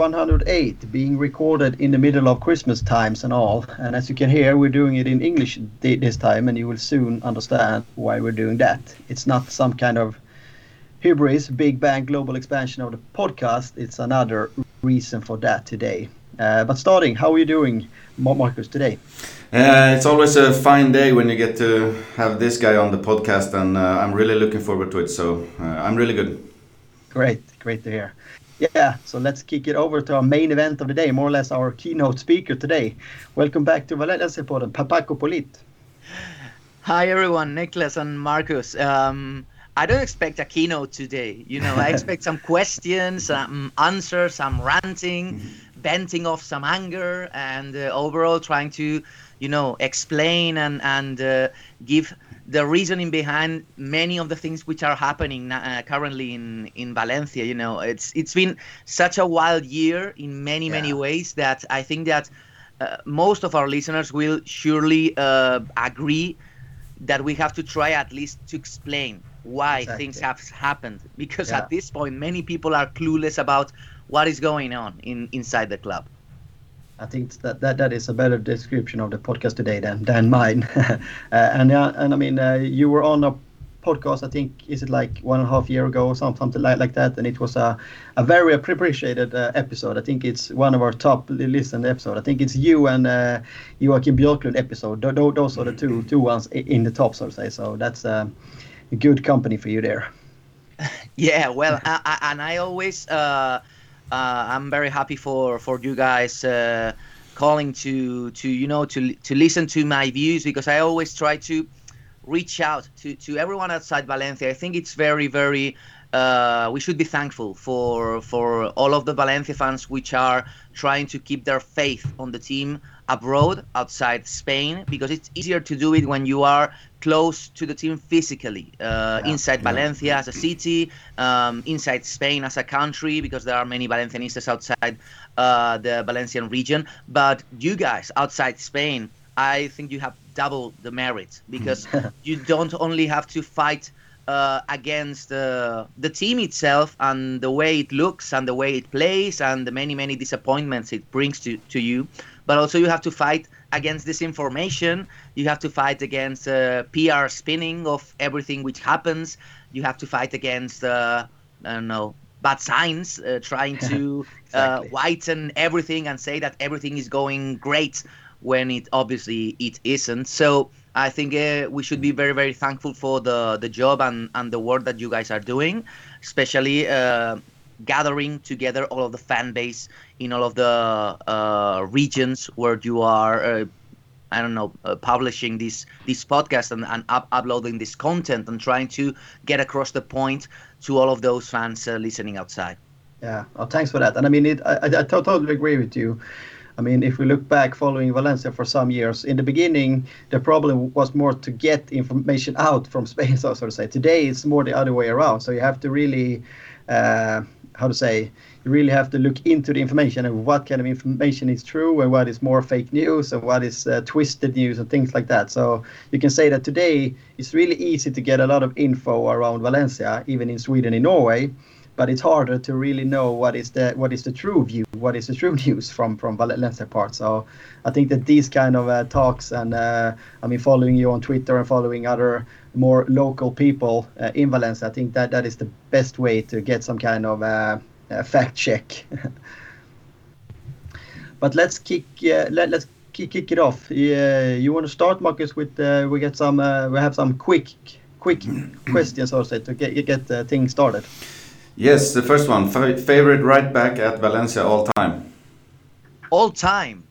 episode 108, being recorded in the middle of Christmas times and all. And as you can hear, we're doing it in English this time, and you will soon understand why we're doing that. It's not some kind of hubris, big bang global expansion of the podcast. It's another reason for that today. Uh, but starting, how are you doing, Marcus, today? Uh, it's always a fine day when you get to have this guy on the podcast, and uh, I'm really looking forward to it. So uh, I'm really good. Great, great to hear. Yeah, so let's kick it over to our main event of the day, more or less our keynote speaker today. Welcome back to Valencia Podden, Papaco Polit. Hi everyone, Nicholas and Marcus. Um, I don't expect a keynote today. You know, I expect some questions, some answers, some ranting, venting off some anger, and uh, overall trying to, you know, explain and and uh, give the reasoning behind many of the things which are happening uh, currently in in Valencia. You know, it's it's been such a wild year in many yeah. many ways that I think that uh, most of our listeners will surely uh, agree that we have to try at least to explain why exactly. things have happened because yeah. at this point many people are clueless about what is going on in inside the club. I think that, that that is a better description of the podcast today than than mine. uh, and uh, and I mean, uh, you were on a podcast. I think is it like one and a half year ago or something like like that, and it was a a very appreciated uh, episode. I think it's one of our top listened episode. I think it's you and uh, Joakim Björklund episode. Those are the two two ones in the top, so to say. So that's a good company for you there. Yeah, well, I, I, and I always uh, I'm very happy for for you guys uh, calling to to you know to to listen to my views because I always try to reach out to to everyone outside Valencia. I think it's very very uh, we should be thankful for for all of the Valencia fans which are trying to keep their faith on the team abroad outside Spain because it's easier to do it when you are close to the team physically uh, yeah, inside yeah. Valencia as a city, um, inside Spain as a country because there are many Valencianistas outside uh, the Valencian region. But you guys outside Spain, I think you have double the merit because you don't only have to fight uh, against the the team itself and the way it looks and the way it plays and the many many disappointments it brings to, to you but also you have to fight against disinformation. You have to fight against uh, pr spinning of everything which happens. You have to fight against uh, i don't know bad signs uh, trying to uh, exactly. whiten everything and say that everything is going great when it obviously it isn't. So I think uh, we should be very, very thankful for the, the job and, and the work that you guys are doing, especially uh, gathering together all of the fan base in all of the uh, regions where you are. Uh, I don't know, uh, publishing this this podcast and, and up- uploading this content and trying to get across the point to all of those fans uh, listening outside. Yeah, well, thanks for that. And I mean, it, I, I totally agree with you. I mean, if we look back following Valencia for some years, in the beginning, the problem was more to get information out from Spain, so, so to say. Today, it's more the other way around. So you have to really, uh, how to say, you really have to look into the information and what kind of information is true and what is more fake news and what is uh, twisted news and things like that. So you can say that today it's really easy to get a lot of info around Valencia, even in Sweden and Norway but it's harder to really know what is the what is the true view, what is the true news from from Valencia part. So I think that these kind of uh, talks and uh, I mean following you on Twitter and following other more local people uh, in Valencia, I think that that is the best way to get some kind of uh, fact check. but let's kick uh, let, let's kick, kick it off. you want to start, Marcus? With uh, we get some we have some quick quick questions also to get get things started. Yes, the first one. F favorite right back at Valencia all time. All time.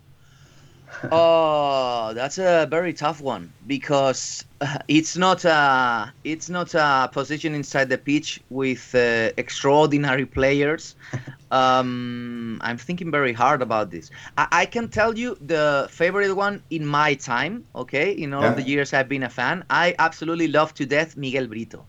oh, that's a very tough one because it's not a it's not a position inside the pitch with uh, extraordinary players. Um, I'm thinking very hard about this. I, I, can tell you the favorite one in my time. Okay, in all yeah. the years I've been a fan, I absolutely love to death Miguel Brito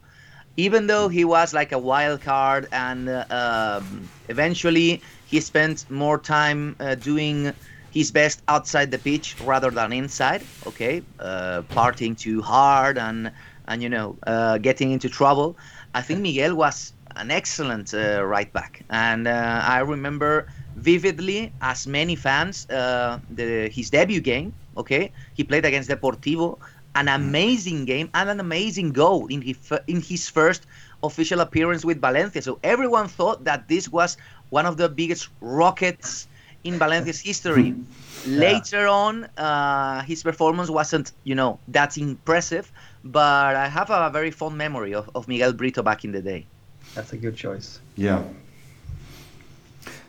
even though he was like a wild card and uh, um, eventually he spent more time uh, doing his best outside the pitch rather than inside okay uh, partying too hard and and you know uh, getting into trouble i think miguel was an excellent uh, right back and uh, i remember vividly as many fans uh, the his debut game. Okay, he played against Deportivo, an amazing game and an amazing goal in his in his first official appearance with Valencia. So everyone thought that this was one of the biggest rockets in Valencia's history. Later on, uh, his performance wasn't, you know, that impressive, but I have a very fond memory of, of Miguel Brito back in the day. That's a good choice. Yeah.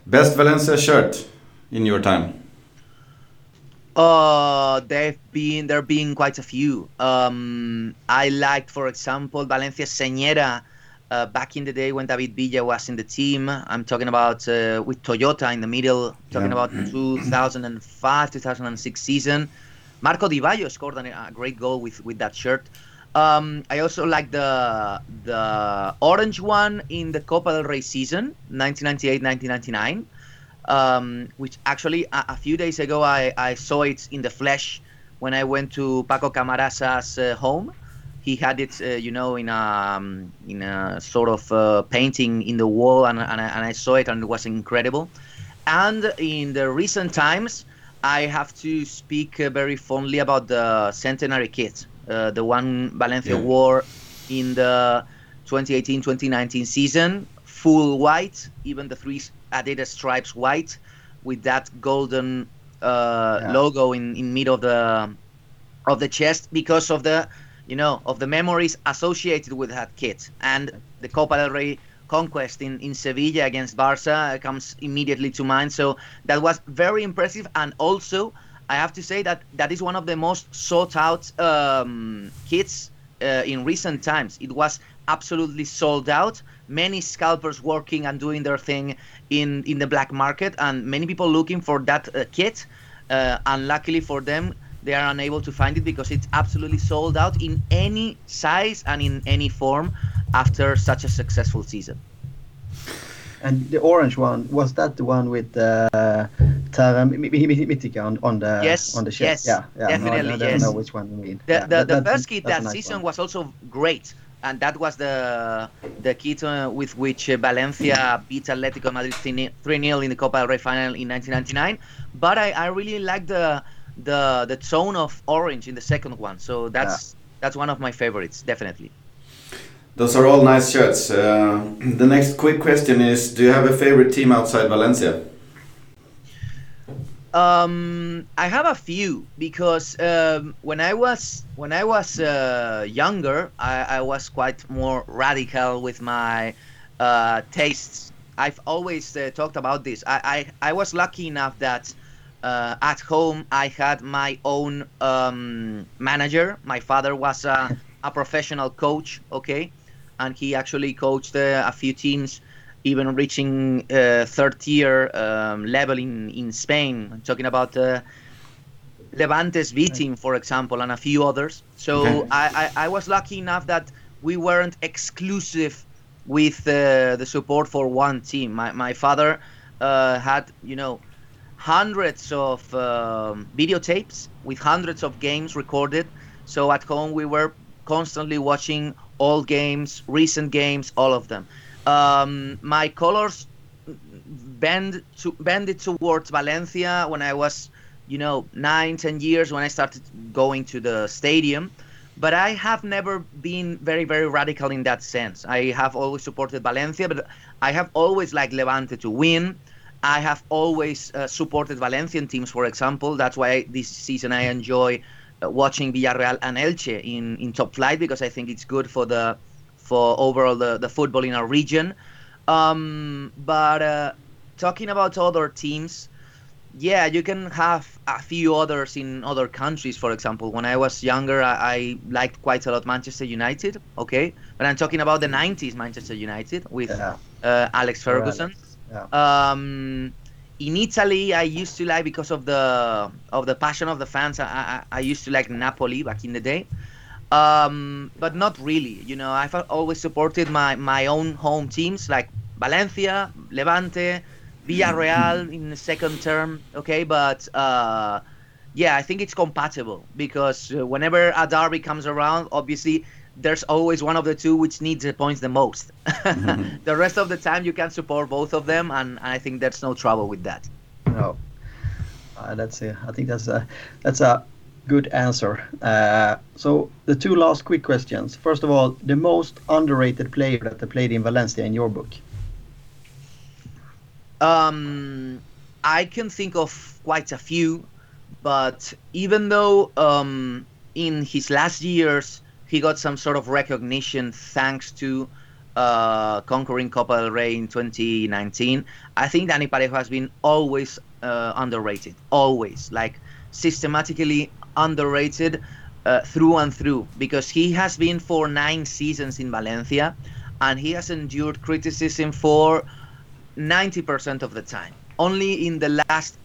Best Valencia shirt in your time? Uh, they've been there. have Been quite a few. Um, I liked, for example, Valencia Señera uh, back in the day when David Villa was in the team. I'm talking about uh, with Toyota in the middle. Talking Yeah. about 2005, 2006 season. Marco Di Vaio scored a great goal with with that shirt. Um, I also like the the orange one in the Copa del Rey season, 1998-1999 um, which actually a, a few days ago I, I saw it in the flesh when I went to Paco Camarasa's uh, home. He had it, uh, you know, in a um, in a sort of uh, painting in the wall, and, and, I, and I saw it, and it was incredible. And in the recent times, I have to speak uh, very fondly about the centenary kit, uh, the one Valencia Yeah. wore in the 2018-2019 season, full white, even the three Adidas stripes white, with that golden uh, Yeah. logo in in mid of the of the chest because of the you know of the memories associated with that kit. And the Copa del Rey conquest in, in Sevilla against Barca comes immediately to mind. So that was very impressive. And also I have to say that that is one of the most sought out um, kits uh, in recent times. It was absolutely sold out. Many scalpers working and doing their thing in in the black market and many people looking for that uh, kit uh, unluckily for them they are unable to find it because it's absolutely sold out in any size and in any form after such a successful season And the orange one was that the one with uh, Terra Mi- Mi- Mi- Mitica on, on the Yes, on the chest? yes, yeah, yeah. definitely, No, I, I don't yes. know which one you mean. the Yeah, the, that- the first kit that nice season one. was also great and that was the the kit uh, with which uh, Valencia beat Atletico Madrid 3-0 in the Copa del Rey final in 1999 but I, I really like the the the tone of orange in the second one so that's that's one of my favorites definitely Those are all nice shirts. Uh, the next quick question is Do you have a favorite team outside Valencia? Um, I have a few because um, when I was when I was uh, younger, I, I was quite more radical with my uh, tastes. I've always uh, talked about this. I, I, I was lucky enough that uh, at home I had my own um, manager. My father was a, a professional coach, okay, and he actually coached uh, a few teams even reaching uh, third tier um, level in, in Spain. I'm talking about uh, Levante's B team, for example, and a few others. So Okay. I, I, I was lucky enough that we weren't exclusive with uh, the support for one team. My, my father uh, had, you know, hundreds of um, videotapes with hundreds of games recorded. So at home we were constantly watching all games, recent games, all of them. Um, my colors bend to bended towards Valencia when I was, you know, nine, ten years when I started going to the stadium. But I have never been very, very radical in that sense. I have always supported Valencia, but I have always liked Levante to win. I have always uh, supported Valencian teams, for example. That's why this season I enjoy uh, watching Villarreal and Elche in, in top flight because I think it's good for the for overall the, the football in our region. Um, but uh, talking about other teams, yeah, you can have a few others in other countries. For example, when I was younger, I, I liked quite a lot Manchester United. Okay, but I'm talking about the '90s Manchester United with Yeah. uh, Alex Ferguson. Alex, Yeah. Um, in Italy, I used to like because of the of the passion of the fans. I, I, I used to like Napoli back in the day, um, but not really. You know, I've always supported my my own home teams like Valencia, Levante, Villarreal in the second term. Okay, but uh, yeah, I think it's compatible because whenever a derby comes around, obviously there's always one of the two which needs the points the most. mm-hmm. The rest of the time, you can support both of them, and I think there's no trouble with that. No, uh, that's a, I think that's a that's a good answer. Uh, so the two last quick questions. First of all, the most underrated player that played in Valencia in your book. Um, I can think of quite a few, but even though um, in his last years he got some sort of recognition thanks to uh, conquering Copa del Rey in 2019, I think Dani Parejo has been always uh, underrated, always like systematically underrated uh, through and through because he has been for nine seasons in Valencia and he has endured criticism for 90% of the time. Only in the last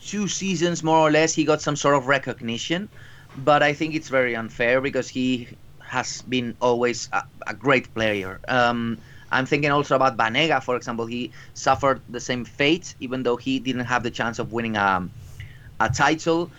two seasons, more or less, he got some sort of recognition. But I think it's very unfair because he has been always a, a great player. Um, I'm thinking also about Banega, for example. He suffered the same fate, even though he didn't have the chance of winning a, a title.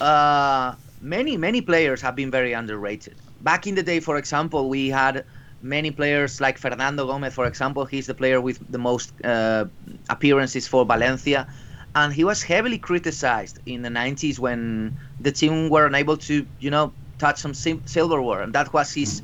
Uh, many, many players have been very underrated. Back in the day, for example, we had many players like Fernando Gomez, for example. He's the player with the most uh, appearances for Valencia. And he was heavily criticized in the 90s when the team were unable to, you know, touch some silverware, and that was his,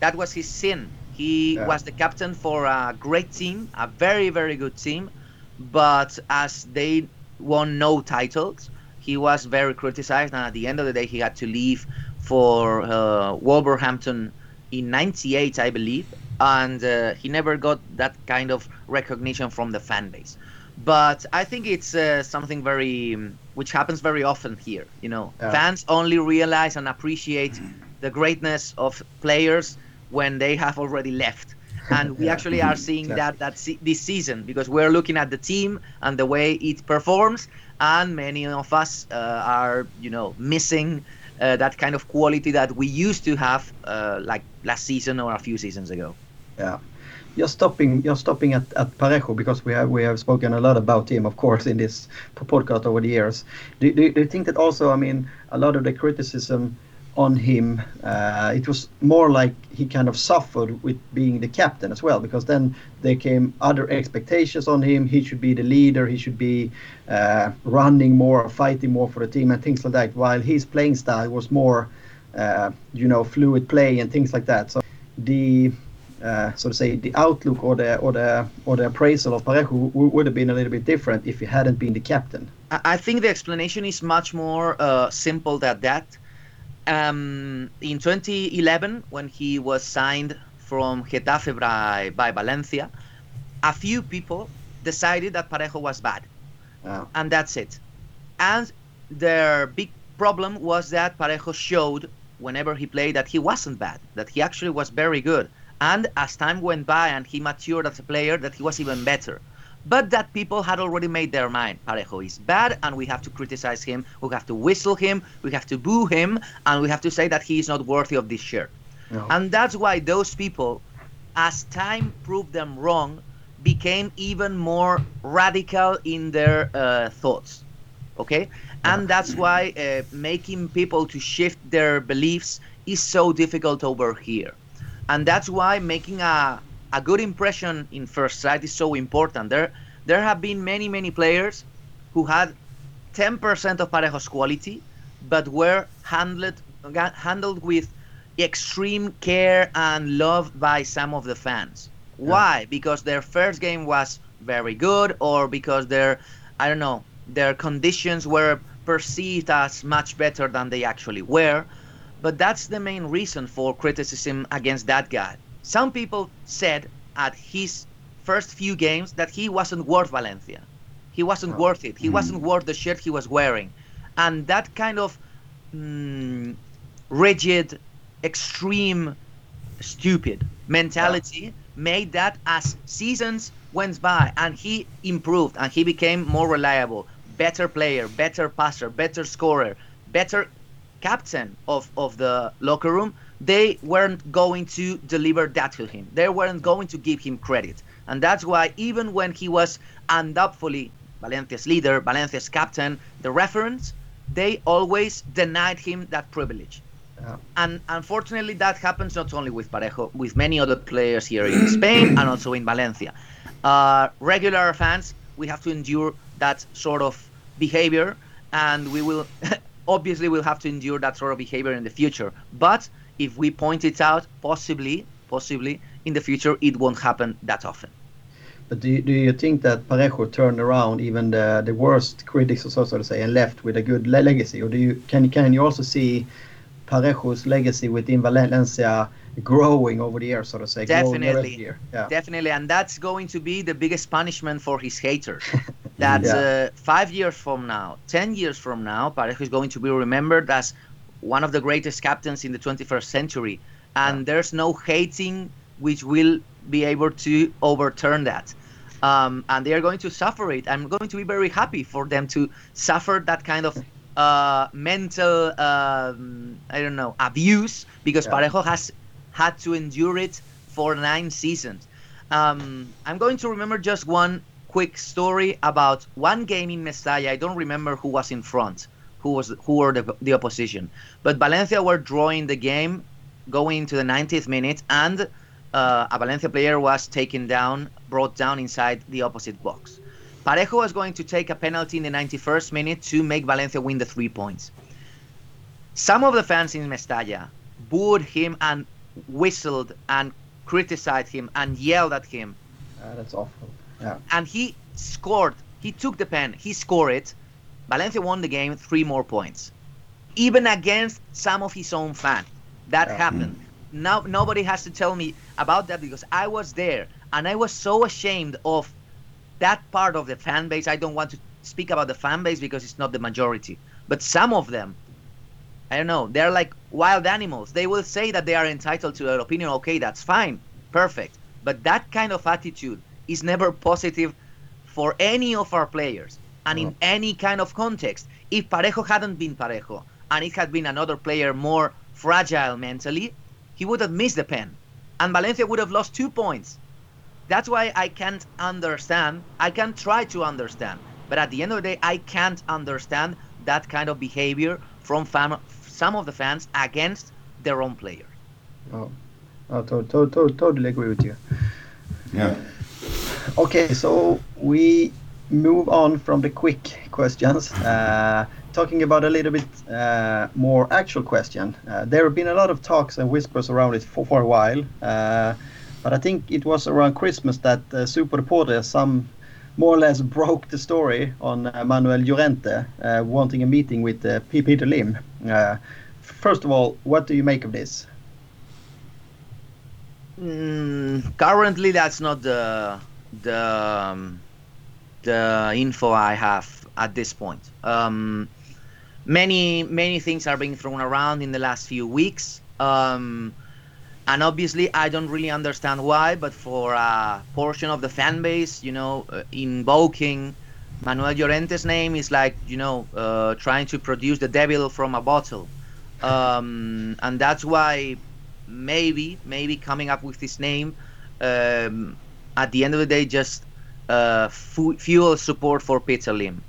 that was his sin. He yeah. was the captain for a great team, a very very good team, but as they won no titles, he was very criticized, and at the end of the day, he had to leave for uh, Wolverhampton in '98, I believe, and uh, he never got that kind of recognition from the fan base. But I think it's uh, something very, um, which happens very often here. You know, yeah. fans only realize and appreciate the greatness of players when they have already left. And we yeah. actually are seeing that that se- this season because we're looking at the team and the way it performs, and many of us uh, are, you know, missing uh, that kind of quality that we used to have uh, like last season or a few seasons ago. Yeah. You're stopping. At, at Parejo because we have we have spoken a lot about him, of course, in this podcast over the years. Do you think that also? I mean, a lot of the criticism on him. Uh, it was more like he kind of suffered with being the captain as well, because then there came other expectations on him. He should be the leader. He should be uh, running more, fighting more for the team, and things like that. While his playing style was more, uh, you know, fluid play and things like that. So the uh, so to say the outlook or the or the or the appraisal of Parejo would have been a little bit different if he hadn't been the captain. I think the explanation is much more uh, simple than that um, in 2011, when he was signed from Getafe by, by Valencia, a few people decided that Parejo was bad. Wow. And that's it. And their big problem was that Parejo showed whenever he played that he wasn't bad, that he actually was very good. And as time went by and he matured as a player, that he was even better but that people had already made their mind. Parejo is bad, and we have to criticize him. We have to whistle him. We have to boo him, and we have to say that he is not worthy of this shirt. No. And that's why those people, as time proved them wrong, became even more radical in their uh, thoughts. Okay, and that's why uh, making people to shift their beliefs is so difficult over here, and that's why making a a good impression in first sight is so important. There, there have been many, many players who had 10% of Parejo's quality, but were handled handled with extreme care and love by some of the fans. Yeah. Why? Because their first game was very good, or because their, I don't know, their conditions were perceived as much better than they actually were. But that's the main reason for criticism against that guy. Some people said at his first few games that he wasn't worth Valencia. He wasn't oh. worth it. He mm. wasn't worth the shirt he was wearing. And that kind of mm, rigid, extreme, stupid mentality yeah. made that as seasons went by and he improved and he became more reliable, better player, better passer, better scorer, better captain of, of the locker room, they weren't going to deliver that to him. They weren't going to give him credit. And that's why even when he was undoubtedly Valencia's leader, Valencia's captain, the reference, they always denied him that privilege. Yeah. And unfortunately, that happens not only with Parejo, with many other players here in Spain and also in Valencia. Uh, regular fans, we have to endure that sort of behavior, and we will obviously we'll have to endure that sort of behavior in the future. But if we point it out, possibly, possibly in the future, it won't happen that often. But do you, do you think that Parejo turned around even the, the worst critics, so to say, and left with a good legacy, or do you can can you also see Parejo's legacy within Valencia growing over the years, so to say? Definitely, yeah. definitely, and that's going to be the biggest punishment for his haters. that yeah. uh, five years from now, ten years from now, Parejo is going to be remembered as one of the greatest captains in the 21st century, and yeah. there's no hating which will be able to overturn that um, and they are going to suffer it. I'm going to be very happy for them to suffer that kind of uh, mental, um, I don't know, abuse because yeah. Parejo has had to endure it for nine seasons. Um, I'm going to remember just one quick story about one game in Mestalla. I don't remember who was in front, who was who were the, the opposition, but Valencia were drawing the game going into the 90th minute, and uh, a Valencia player was taken down, brought down inside the opposite box. Parejo was going to take a penalty in the 91st minute to make Valencia win the three points. Some of the fans in Mestalla booed him and whistled and criticized him and yelled at him. Uh, that's awful. Yeah. And he scored. He took the pen. He scored it. Valencia won the game, three more points. Even against some of his own fans. That yeah. happened. Mm now nobody has to tell me about that because I was there and I was so ashamed of that part of the fan base. I don't want to speak about the fan base because it's not the majority, but some of them, I don't know, they're like wild animals. They will say that they are entitled to their opinion. Okay, that's fine, perfect. But that kind of attitude is never positive for any of our players and in any kind of context. If Parejo hadn't been Parejo and it had been another player more fragile mentally, he would have missed the pen, and Valencia would have lost two points. That's why I can't understand. I can try to understand, but at the end of the day, I can't understand that kind of behavior from fam- some of the fans against their own players. Oh, oh to- to- to- totally agree with you. Yeah. Okay, so we move on from the quick questions. Uh, talking about a little bit uh, more actual question. Uh, there have been a lot of talks and whispers around it for, for a while, uh, but I think it was around Christmas that uh, Superdeporte some more or less broke the story on uh, Manuel Llorente uh, wanting a meeting with Peter Lim. first of all, what do you make of this? Mm, currently, that's not the the um, the info I have at this point. Um, many many things are being thrown around in the last few weeks um, and obviously i don't really understand why but for a portion of the fan base you know uh, invoking manuel llorente's name is like you know uh, trying to produce the devil from a bottle um, and that's why maybe maybe coming up with this name um, at the end of the day just uh, fuel support for Peter Lim.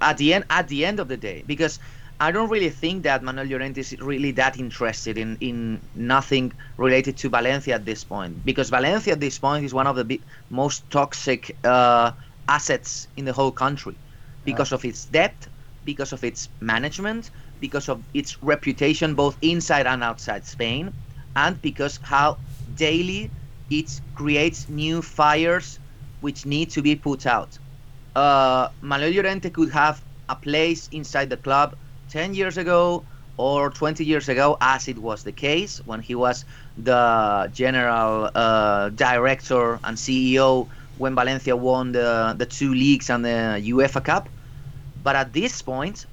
At the end at the end of the day because I don't really think that Manuel Llorente is really that interested in, in nothing related to Valencia at this point because Valencia at this point is one of the big, most toxic uh, assets in the whole country because of its debt, because of its management, because of its reputation both inside and outside Spain, and because how daily it creates new fires which need to be put out uh, Manuel Llorente could have a place inside the club 10 years ago or 20 years ago, as it was the case when he was the general uh, director and CEO when Valencia won the, the two leagues and the UEFA Cup. But at this point,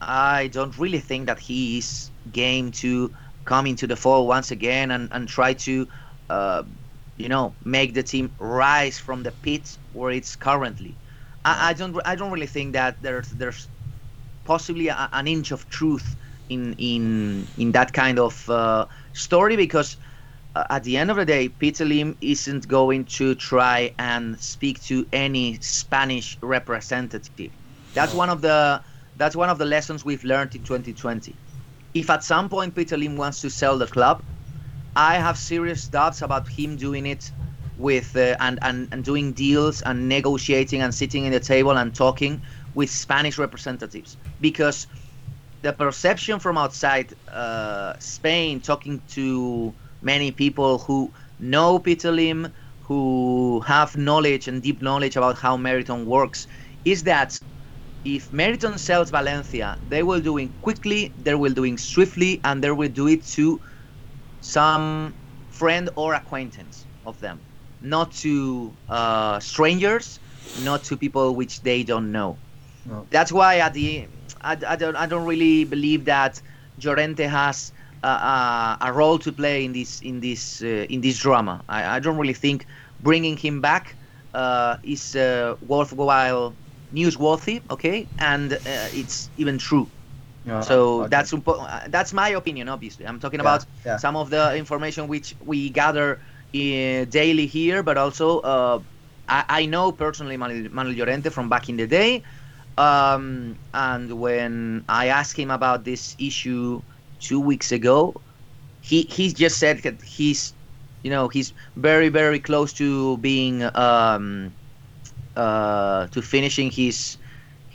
I don't really think that he is game to come into the fold once again and, and try to, uh, you know, make the team rise from the pit where it's currently. I, I don't I don't really think that there's there's possibly a, an inch of truth in in in that kind of uh, story because uh, at the end of the day, Peter Lim isn't going to try and speak to any Spanish representative. That's one of the that's one of the lessons we've learned in 2020. if at some point Peter Lim wants to sell the club, I have serious doubts about him doing it with uh, and, and and doing deals and negotiating and sitting in the table and talking with Spanish representatives. Because the perception from outside uh, Spain, talking to many people who know Peter Lim, who have knowledge and deep knowledge about how Meriton works, is that if Meriton sells Valencia, they will do it quickly, they will do it swiftly, and they will do it to some friend or acquaintance of them, not to uh, strangers, not to people which they don't know. No. That's why at the I, I, don't I don't really believe that Llorente has a, a role to play in this in this uh, in this drama. I, I don't really think bringing him back uh, is uh, worthwhile, newsworthy. Okay, and uh, it's even true. Yeah, so okay. that's uh, that's my opinion. Obviously, I'm talking yeah, about yeah. some of the information which we gather uh, daily here, but also I, I, know personally Manuel, Manuel Llorente from back in the day. Um, and when I asked him about this issue two weeks ago, he he just said that he's, you know, he's very very close to being um, uh, to finishing his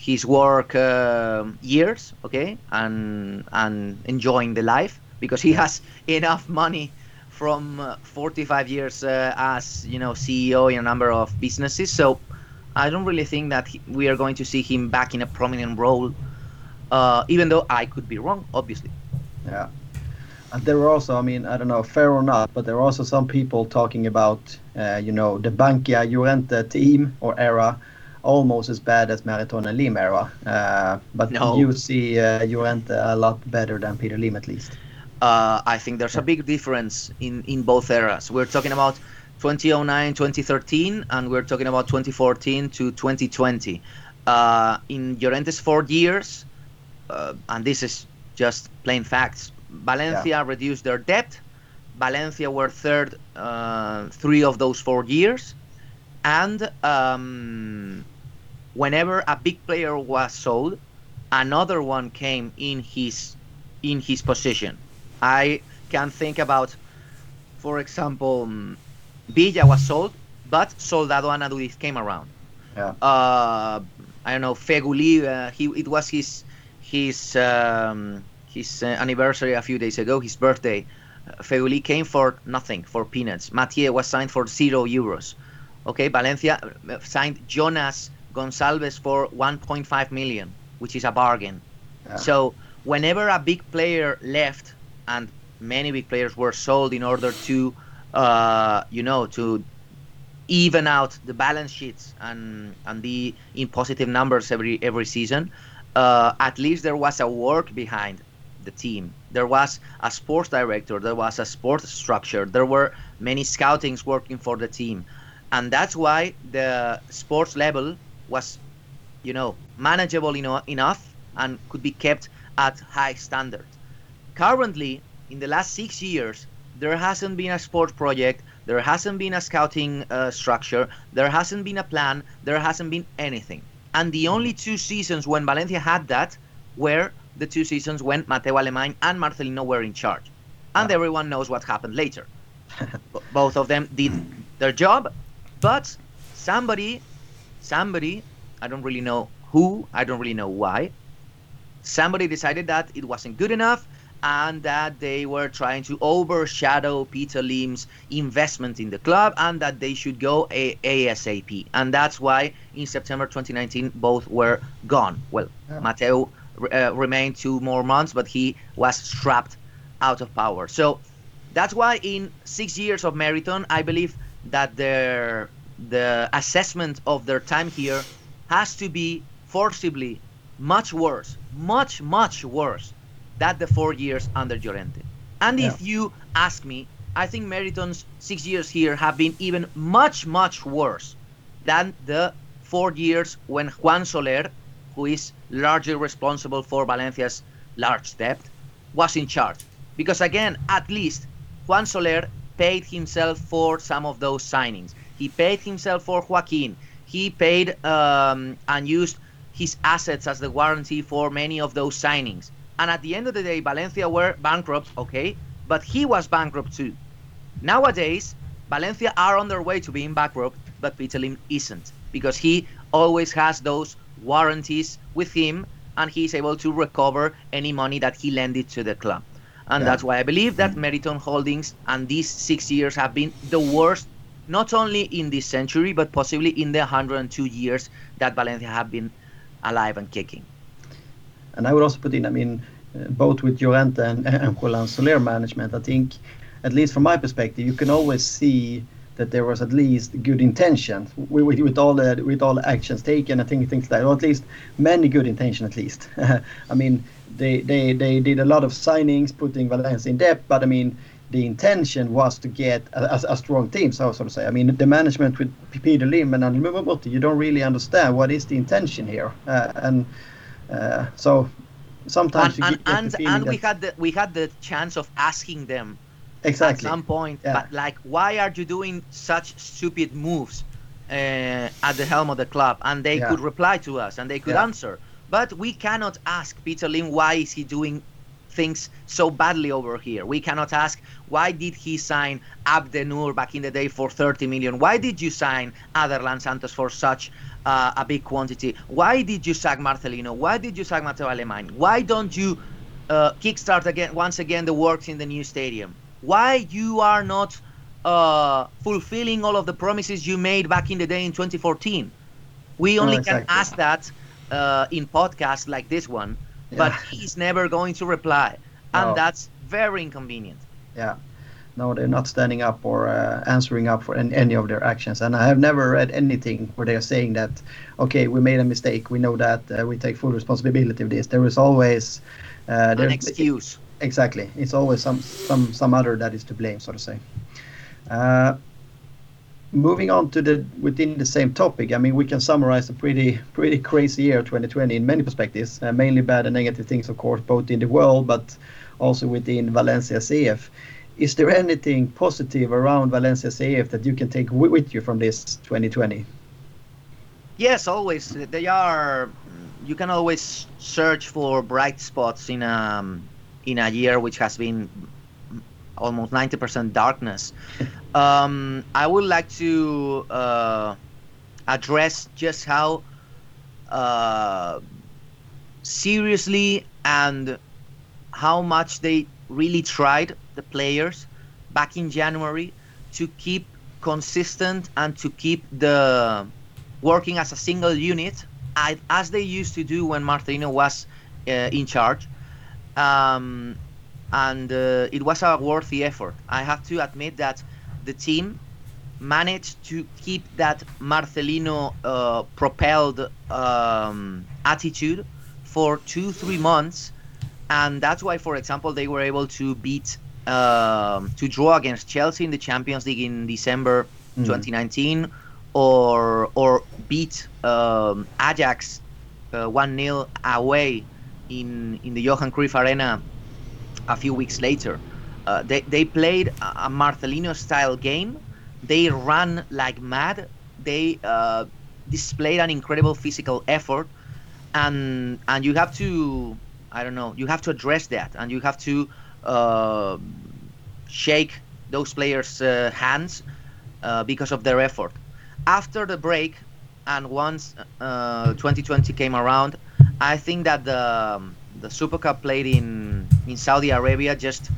his work uh, years, okay, and and enjoying the life because he has enough money from uh, 45 years uh, as you know CEO in a number of businesses. So I don't really think that he, we are going to see him back in a prominent role, uh, even though I could be wrong, obviously. Yeah. And there were also, I mean, I don't know, fair or not, but there were also some people talking about, uh, you know, the Bankia Llorente team or era almost as bad as Meriton and Lim era. Uh, but no. you see uh, Llorente a lot better than Peter Lim at least. Uh, I think there's a big difference in, in both eras. We're talking about 2009, 2013, and we're talking about 2014 to 2020. Uh, in Llorente's four years, uh, and this is just plain facts. Valencia yeah. reduced their debt. Valencia were third uh, three of those four years, and um, whenever a big player was sold, another one came in his in his position. I can think about, for example, um, Villa was sold, but Soldado and Aduriz came around. Yeah. Uh, I don't know Feghouli. Uh, he it was his his um, his uh, anniversary a few days ago, his birthday. Feghouli came for nothing, for peanuts. Mathieu was signed for zero euros. Okay, Valencia uh, signed Jonas Gonçalves for 1.5 million, which is a bargain. Yeah. So whenever a big player left, and many big players were sold in order to, uh, you know, to even out the balance sheets and and be in positive numbers every every season uh, at least there was a work behind the team. There was a sports director, there was a sports structure, there were many scoutings working for the team. And that's why the sports level was, you know, manageable eno- enough and could be kept at high standard. Currently, in the last six years, there hasn't been a sport project, there hasn't been a scouting uh, structure, there hasn't been a plan, there hasn't been anything. And the only two seasons when Valencia had that were the two seasons when Mateu Alemany and Marcelino were in charge. And everyone knows what happened later. Both of them did their job, but somebody, somebody, I don't really know who, I don't really know why, somebody decided that it wasn't good enough and that they were trying to overshadow Peter Lim's investment in the club and that they should go a- ASAP. And that's why in September 2019 both were gone. Well, yeah. Mateu uh, remained two more months, but he was strapped out of power. So that's why in six years of Meriton, I believe that their the assessment of their time here has to be forcibly much worse, much much worse than the four years under Llorente. And yeah. if you ask me, I think Meriton's six years here have been even much much worse than the four years when Juan Soler, who is largely responsible for Valencia's large debt, was in charge. Because again, at least Juan Soler paid himself for some of those signings. He paid himself for Joaquin. He paid um, and used his assets as the guarantee for many of those signings. And at the end of the day, Valencia were bankrupt, okay, but he was bankrupt too. Nowadays, Valencia are on their way to being bankrupt, but Peter Lim isn't because he always has those warranties with him and he's able to recover any money that he lended to the club. And Yeah. that's why I believe that Meriton Holdings and these six years have been the worst, not only in this century, but possibly in the 102 years that Valencia have been alive and kicking. And I would also put in, I mean, uh, both with Llorente and, and Roland Soler management, I think, at least from my perspective, you can always see that there was at least good intention with, with, with all the with all the actions taken. I think things like, or at least many good intention, at least. I mean, they, they they did a lot of signings, putting Valencia in debt, but I mean, the intention was to get a, a, a strong team. So, to say, I mean, the management with Peter Lim and Anil Murthy, you don't really understand what is the intention here, uh, and uh, so sometimes And, you and, and, and we had the we had the chance of asking them exactly at some point, Yeah. but like, why are you doing such stupid moves uh, at the helm of the club? And they Yeah. could reply to us and they could Yeah. answer. But we cannot ask Peter Lim why is he doing things so badly over here. We cannot ask why did he sign Abdennour back in the day for 30 million? Why did you sign Aderlan Santos for such uh, a big quantity? Why did you sack Marcelino? Why did you sack Mateu Alemany? Why don't you uh, kickstart again once again the works in the new stadium? Why you are not uh, fulfilling all of the promises you made back in the day in 2014? We only exactly. can ask that uh, in podcasts like this one, but he's never going to reply, and No. that's very inconvenient. yeah no they're not standing up or uh, answering up for any, any of their actions and i have never read anything where they are saying that okay we made a mistake we know that uh, we take full responsibility of this there is always uh, An excuse. exactly it's always some some some other that is to blame so to say uh, moving on to the within the same topic i mean we can summarize a pretty pretty crazy year 2020 in many perspectives uh, mainly bad and negative things of course both in the world but also within valencia cf is there anything positive around valencia cf that you can take wi- with you from this 2020 Yes, always. They are. You can always search for bright spots in a in a year which has been almost 90% darkness. um, I would like to uh, address just how uh, seriously and how much they really tried the players back in January to keep consistent and to keep the working as a single unit as they used to do when Marcelino was uh, in charge. Um, and uh, it was a worthy effort. I have to admit that the team managed to keep that Marcelino uh, propelled um, attitude for two, three months. And that's why, for example, they were able to beat, um, to draw against Chelsea in the Champions League in December Mm. 2019 or or beat um, Ajax uh, one 0 away in in the Johan Cruyff Arena a few weeks later. Uh, they they played a Marcelino style game. They ran like mad. They uh, displayed an incredible physical effort, and and you have to I don't know you have to address that, and you have to uh, shake those players' uh, hands uh, because of their effort. After the break, and once uh, 2020 came around, I think that the um, the Super Cup played in in Saudi Arabia just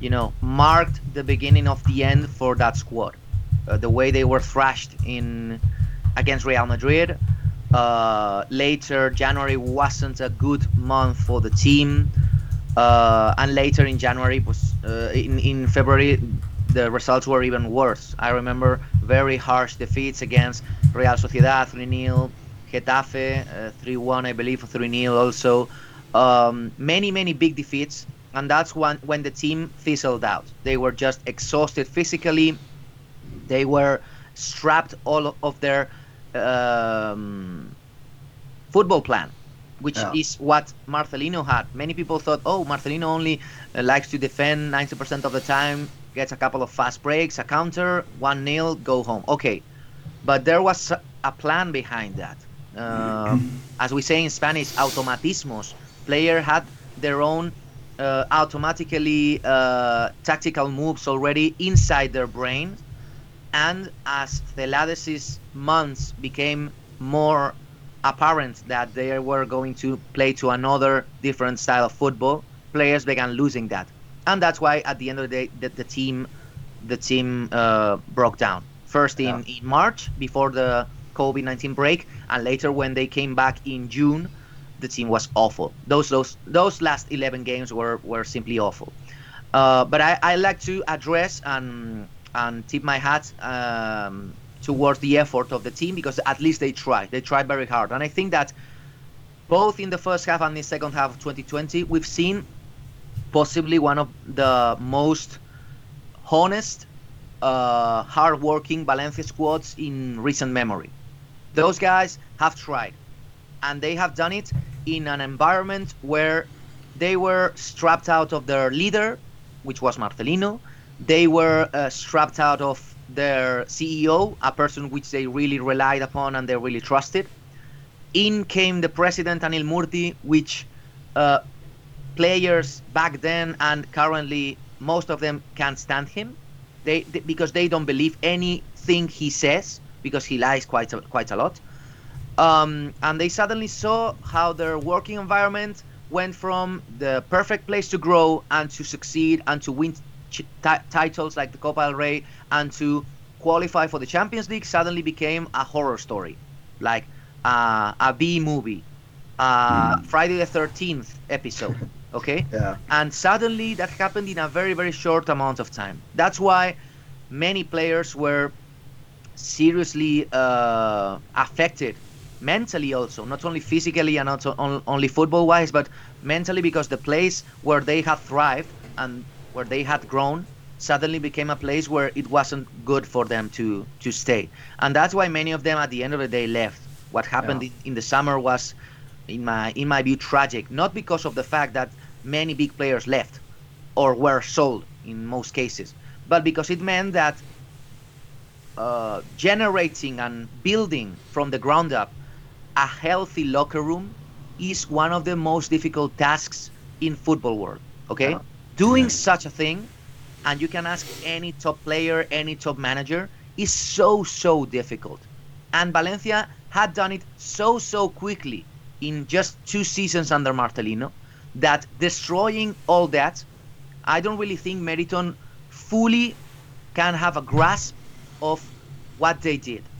you know marked the beginning of the end for that squad. Uh, the way they were thrashed in against Real Madrid. Uh, later, January wasn't a good month for the team, uh, and later in January was uh, in in February the results were even worse. I remember very harsh defeats against Real Sociedad 3 0, Getafe uh, 3 1, I believe, 3 0 also. Um, many, many big defeats, and that's when, when the team fizzled out. They were just exhausted physically, they were strapped all of their um, football plan. Which Yeah. is what Marcelino had. Many people thought, oh, Marcelino only uh, likes to defend 90% of the time, gets a couple of fast breaks, a counter, 1 0, go home. Okay. But there was a- a plan behind that. Um, as we say in Spanish, automatismos. Player had their own uh, automatically uh, tactical moves already inside their brain. And as Celades' months became more apparent that they were going to play to another different style of football, players began losing that, and that's why at the end of the day, the, the team, the team uh, broke down. First in, Yeah. in March before the COVID-19 break, and later when they came back in June, the team was awful. Those those those last 11 games were were simply awful. Uh, but I, I like to address and and tip my hat um, towards the effort of the team because at least they tried. They tried very hard, and I think that both in the first half and the second half of 2020, we've seen possibly one of the most honest, uh, hard-working Valencia squads in recent memory. Those guys have tried, and they have done it in an environment where they were strapped out of their leader, which was Marcelino. They were uh, strapped out of their CEO, a person which they really relied upon and they really trusted. In came the president Anil Murthy, which uh, players back then and currently most of them can't stand him. They, they because they don't believe anything he says because he lies quite a, quite a lot. Um, and they suddenly saw how their working environment went from the perfect place to grow and to succeed and to win ti- titles like the Copa del Rey and to qualify for the Champions League suddenly became a horror story, like uh, a B movie, uh, Friday the 13th episode. Okay, Yeah. and suddenly that happened in a very very short amount of time. That's why many players were seriously uh, affected mentally also not only physically and not on, only football wise but mentally because the place where they had thrived and where they had grown suddenly became a place where it wasn't good for them to to stay. And that's why many of them at the end of the day left. What happened Yeah. in, the summer was in my in my view tragic. Not because of the fact that many big players left or were sold in most cases but because it meant that uh, generating and building from the ground up a healthy locker room is one of the most difficult tasks in football world okay Yeah. doing Yeah. such a thing and you can ask any top player any top manager is so so difficult and valencia had done it so so quickly in just two seasons under Marcelino that destroying all that i don't really think meriton fully can have a grasp of what they did.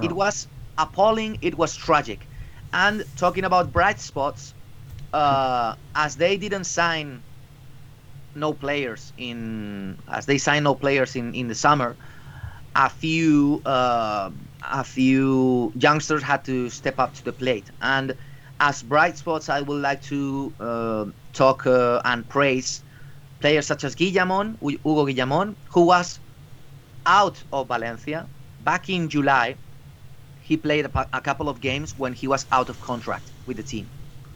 It was appalling. It was tragic. And talking about bright spots, uh, as they didn't sign no players in, as they signed no players in, in the summer, a few uh, a few youngsters had to step up to the plate. And as bright spots, I would like to uh, talk uh, and praise players such as Guillamon, Hugo Guillamon, who was out of Valencia back in July. He played a, a couple of games when he was out of contract with the team.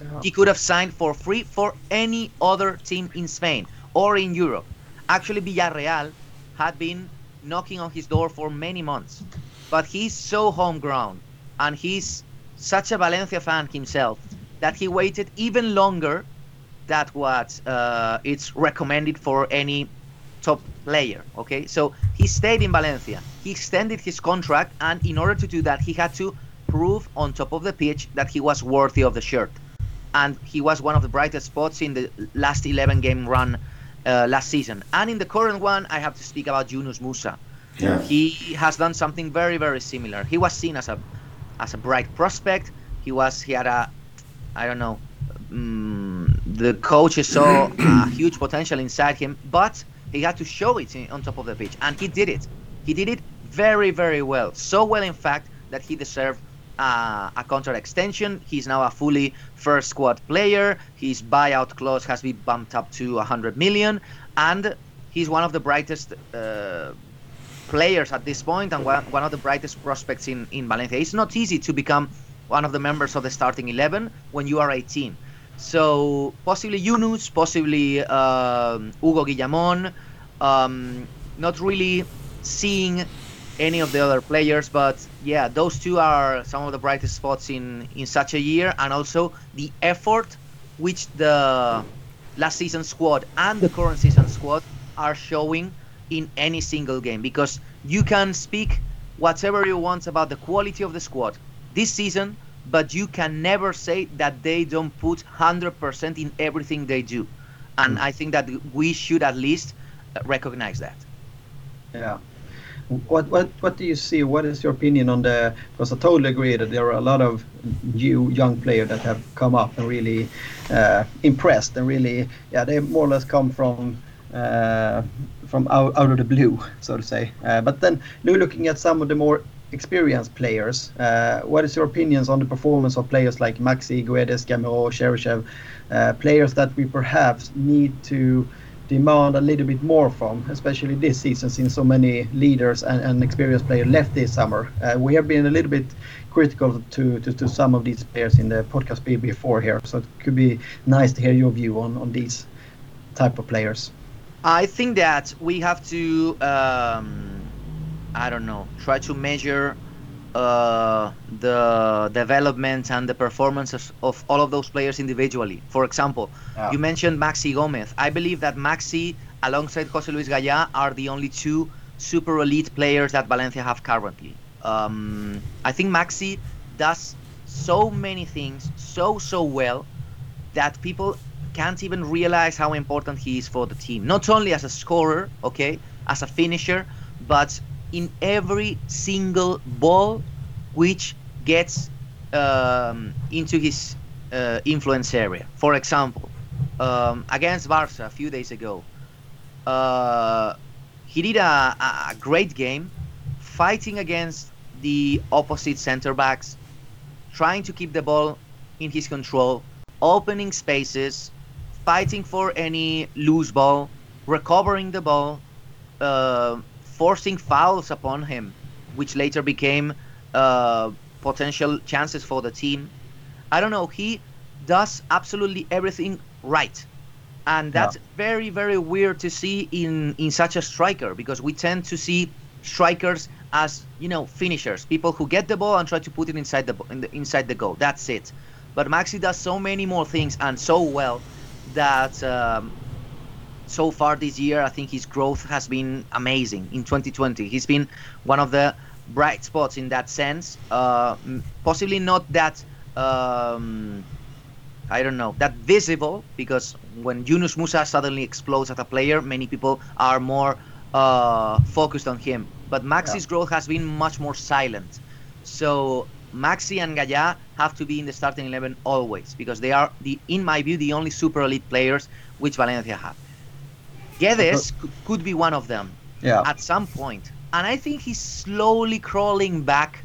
Yeah. He could have signed for free for any other team in Spain or in Europe. Actually, Villarreal had been knocking on his door for many months, but he's so homegrown and he's such a Valencia fan himself that he waited even longer than what uh, it's recommended for any top player. Okay, so he stayed in Valencia. He extended his contract, and in order to do that, he had to prove on top of the pitch that he was worthy of the shirt. And he was one of the brightest spots in the last 11 game run uh, last season. And in the current one, I have to speak about Yunus Musah. Yeah. He has done something very, very similar. He was seen as a as a bright prospect. He was he had a I don't know. Um, the coaches saw a huge potential inside him, but he had to show it in, on top of the pitch, and he did it. He did it very, very well. So well, in fact, that he deserved uh, a contract extension. He's now a fully first squad player. His buyout clause has been bumped up to 100 million, and he's one of the brightest uh, players at this point and one, one of the brightest prospects in, in Valencia. It's not easy to become one of the members of the starting 11 when you are 18. So possibly Yunus, possibly um, Hugo Guillamon, um, not really seeing any of the other players, but yeah, those two are some of the brightest spots in, in such a year, and also the effort which the last season squad and the current season squad are showing in any single game. Because you can speak whatever you want about the quality of the squad. This season but you can never say that they don't put 100% in everything they do and mm. i think that we should at least recognize that yeah what what what do you see? What is your opinion on the? Because I totally agree that there are a lot of new young players that have come up and really uh, impressed and really yeah they more or less come from uh, from out, out of the blue so to say. Uh, but then looking at some of the more experienced players, uh, what is your opinions on the performance of players like Maxi, Guedes, Gameiro, Cheryshev, uh, players that we perhaps need to demand a little bit more from, especially this season, since so many leaders and, and experienced players left this summer. Uh, we have been a little bit critical to, to, to, some of these players in the podcast before here, so it could be nice to hear your view on, on these type of players. I think that we have to, um, I don't know, try to measure uh, the development and the performances of all of those players individually. For example, yeah. you mentioned Maxi Gomez. I believe that Maxi, alongside Jose Luis Gaya, are the only two super elite players that Valencia have currently. Um, I think Maxi does so many things so so well that people can't even realize how important he is for the team. Not only as a scorer, okay, as a finisher, but in every single ball which gets um, into his uh, influence area. For example, um, against Barca a few days ago, uh, he did a, a, great game fighting against the opposite center backs, trying to keep the ball in his control, opening spaces, fighting for any loose ball, recovering the ball, uh, forcing fouls upon him, which later became uh, potential chances for the team. I don't know. He does absolutely everything right, and that's yeah. very very weird to see in in such a striker because we tend to see strikers as you know finishers, people who get the ball and try to put it inside the, in the inside the goal. That's it. But Maxi does so many more things and so well that um, so far this year, I think his growth has been amazing. In 2020, he's been one of the bright spots in that sense. Uh, possibly not that. Um, I don't know that visible because when Yunus Musah suddenly explodes as a player, many people are more uh, focused on him. But Maxi's yeah. growth has been much more silent. So Maxi and Gaya have to be in the starting eleven always because they are the, in my view, the only super elite players which Valencia have. Guedes could be one of them yeah. at some point. And I think he's slowly crawling back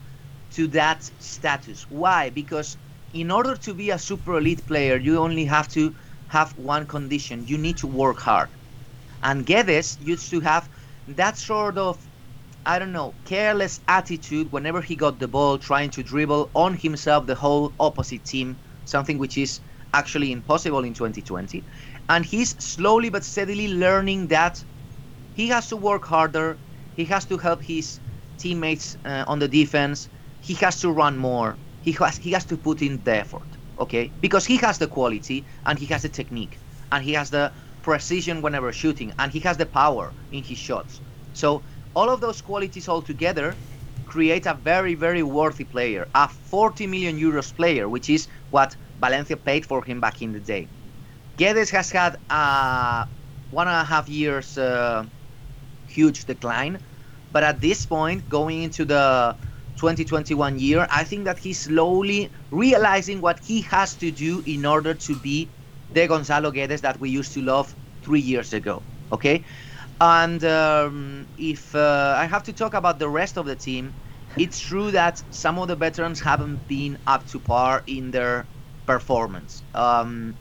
to that status. Why? Because in order to be a super elite player, you only have to have one condition. You need to work hard. And Guedes used to have that sort of, I don't know, careless attitude whenever he got the ball, trying to dribble on himself the whole opposite team, something which is actually impossible in 2020 and he's slowly but steadily learning that he has to work harder. He has to help his teammates uh, on the defense. He has to run more. He has he has to put in the effort okay? Because he has the quality and he has the technique. And he has the precision whenever shooting. And he has the power in his shots. So all of those qualities all together create a very very worthy player. A 40 million euros player which is what valencia paid for him back in the day Guedes has had a one and a half years uh, huge decline, but at this point, going into the 2021 year, I think that he's slowly realizing what he has to do in order to be the Gonzalo Guedes that we used to love three years ago. Okay, and um, if uh, I have to talk about the rest of the team, it's true that some of the veterans haven't been up to par in their performance. Um,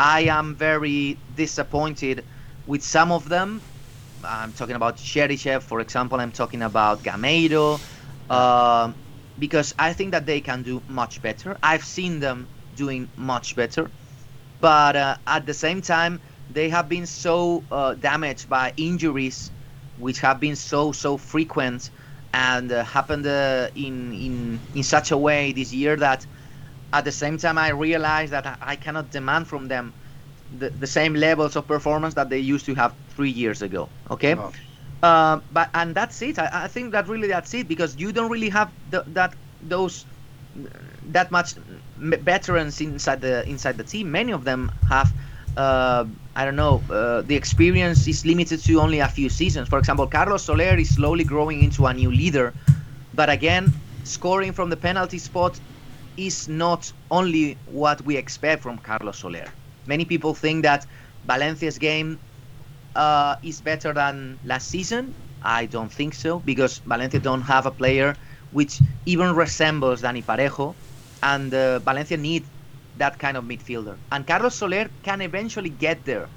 I am very disappointed with some of them. I'm talking about Cheryshev, for example. I'm talking about Gameiro, uh, because I think that they can do much better. I've seen them doing much better, but uh, at the same time, they have been so uh, damaged by injuries, which have been so so frequent and uh, happened uh, in in in such a way this year that at the same time, I realize that I cannot demand from them the, the same levels of performance that they used to have three years ago. Okay. Oh. Uh, but and that's it. I, I think that really that's it because you don't really have the, that those that much veterans inside the inside the team. Many of them have. Uh, I don't know. Uh, the experience is limited to only a few seasons. For example, Carlos Soler is slowly growing into a new leader, but again, scoring from the penalty spot is not only what we expect from Carlos Soler. Many people think that Valencia's game uh, is better than last season. I don't think so because Valencia don't have a player which even resembles Dani Parejo, and uh, Valencia need that kind of midfielder. And Carlos Soler can eventually get there,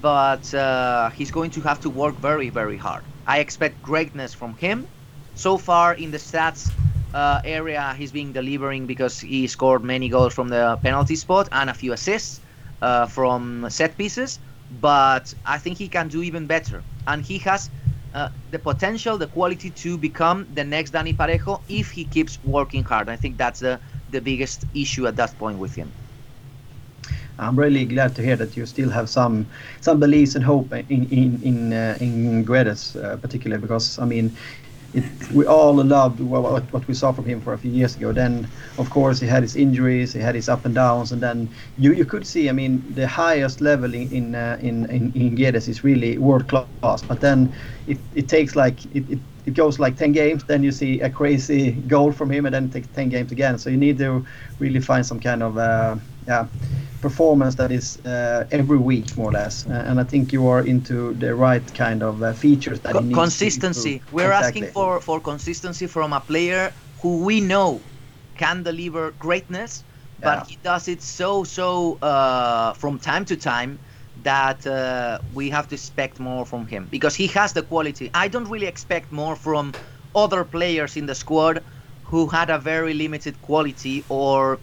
but uh, he's going to have to work very, very hard. I expect greatness from him. So far in the stats uh, area, he's been delivering because he scored many goals from the penalty spot and a few assists uh, from set pieces. But I think he can do even better, and he has uh, the potential, the quality to become the next Dani Parejo if he keeps working hard. I think that's the the biggest issue at that point with him. I'm really glad to hear that you still have some some beliefs and hope in in in uh, in Guedes, uh, particularly because I mean, it, we all loved what, what we saw from him for a few years ago. Then, of course, he had his injuries, he had his up and downs, and then you, you could see. I mean, the highest level in in uh, in, in, in Guedes is really world class. But then it, it takes like it, it it goes like 10 games, then you see a crazy goal from him, and then it takes 10 games again. So you need to really find some kind of uh, yeah performance that is uh, every week more or less. Uh, and I think you are into the right kind of uh, features that Co- consistency. We're Exactly. asking for for consistency from a player who we know can deliver greatness, but Yeah. he does it so so uh, from time to time that uh, we have to expect more from him because he has the quality. I don't really expect more from other players in the squad who had a very limited quality or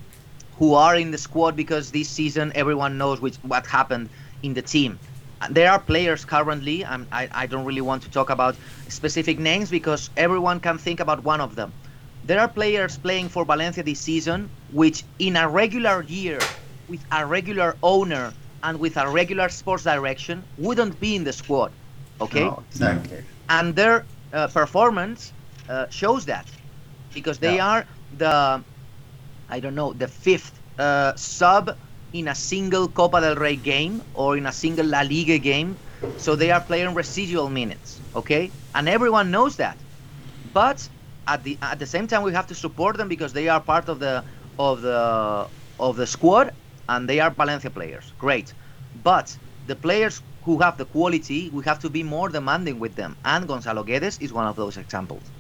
who are in the squad because this season everyone knows which, what happened in the team. There are players currently, I, I don't really want to talk about specific names because everyone can think about one of them. There are players playing for Valencia this season which, in a regular year, with a regular owner and with a regular sports direction, wouldn't be in the squad. Okay? No, exactly. and their uh, performance uh, shows that because they are the I don't know the fifth uh, sub in a single Copa del Rey game or in a single La Liga game, so they are playing residual minutes, okay, and everyone knows that. But at the at the same time, we have to support them because they are part of the of the of the squad and they are Valencia players. Great, but the players who have the quality, we have to be more demanding with them, and Gonzalo Guedes is one of those examples.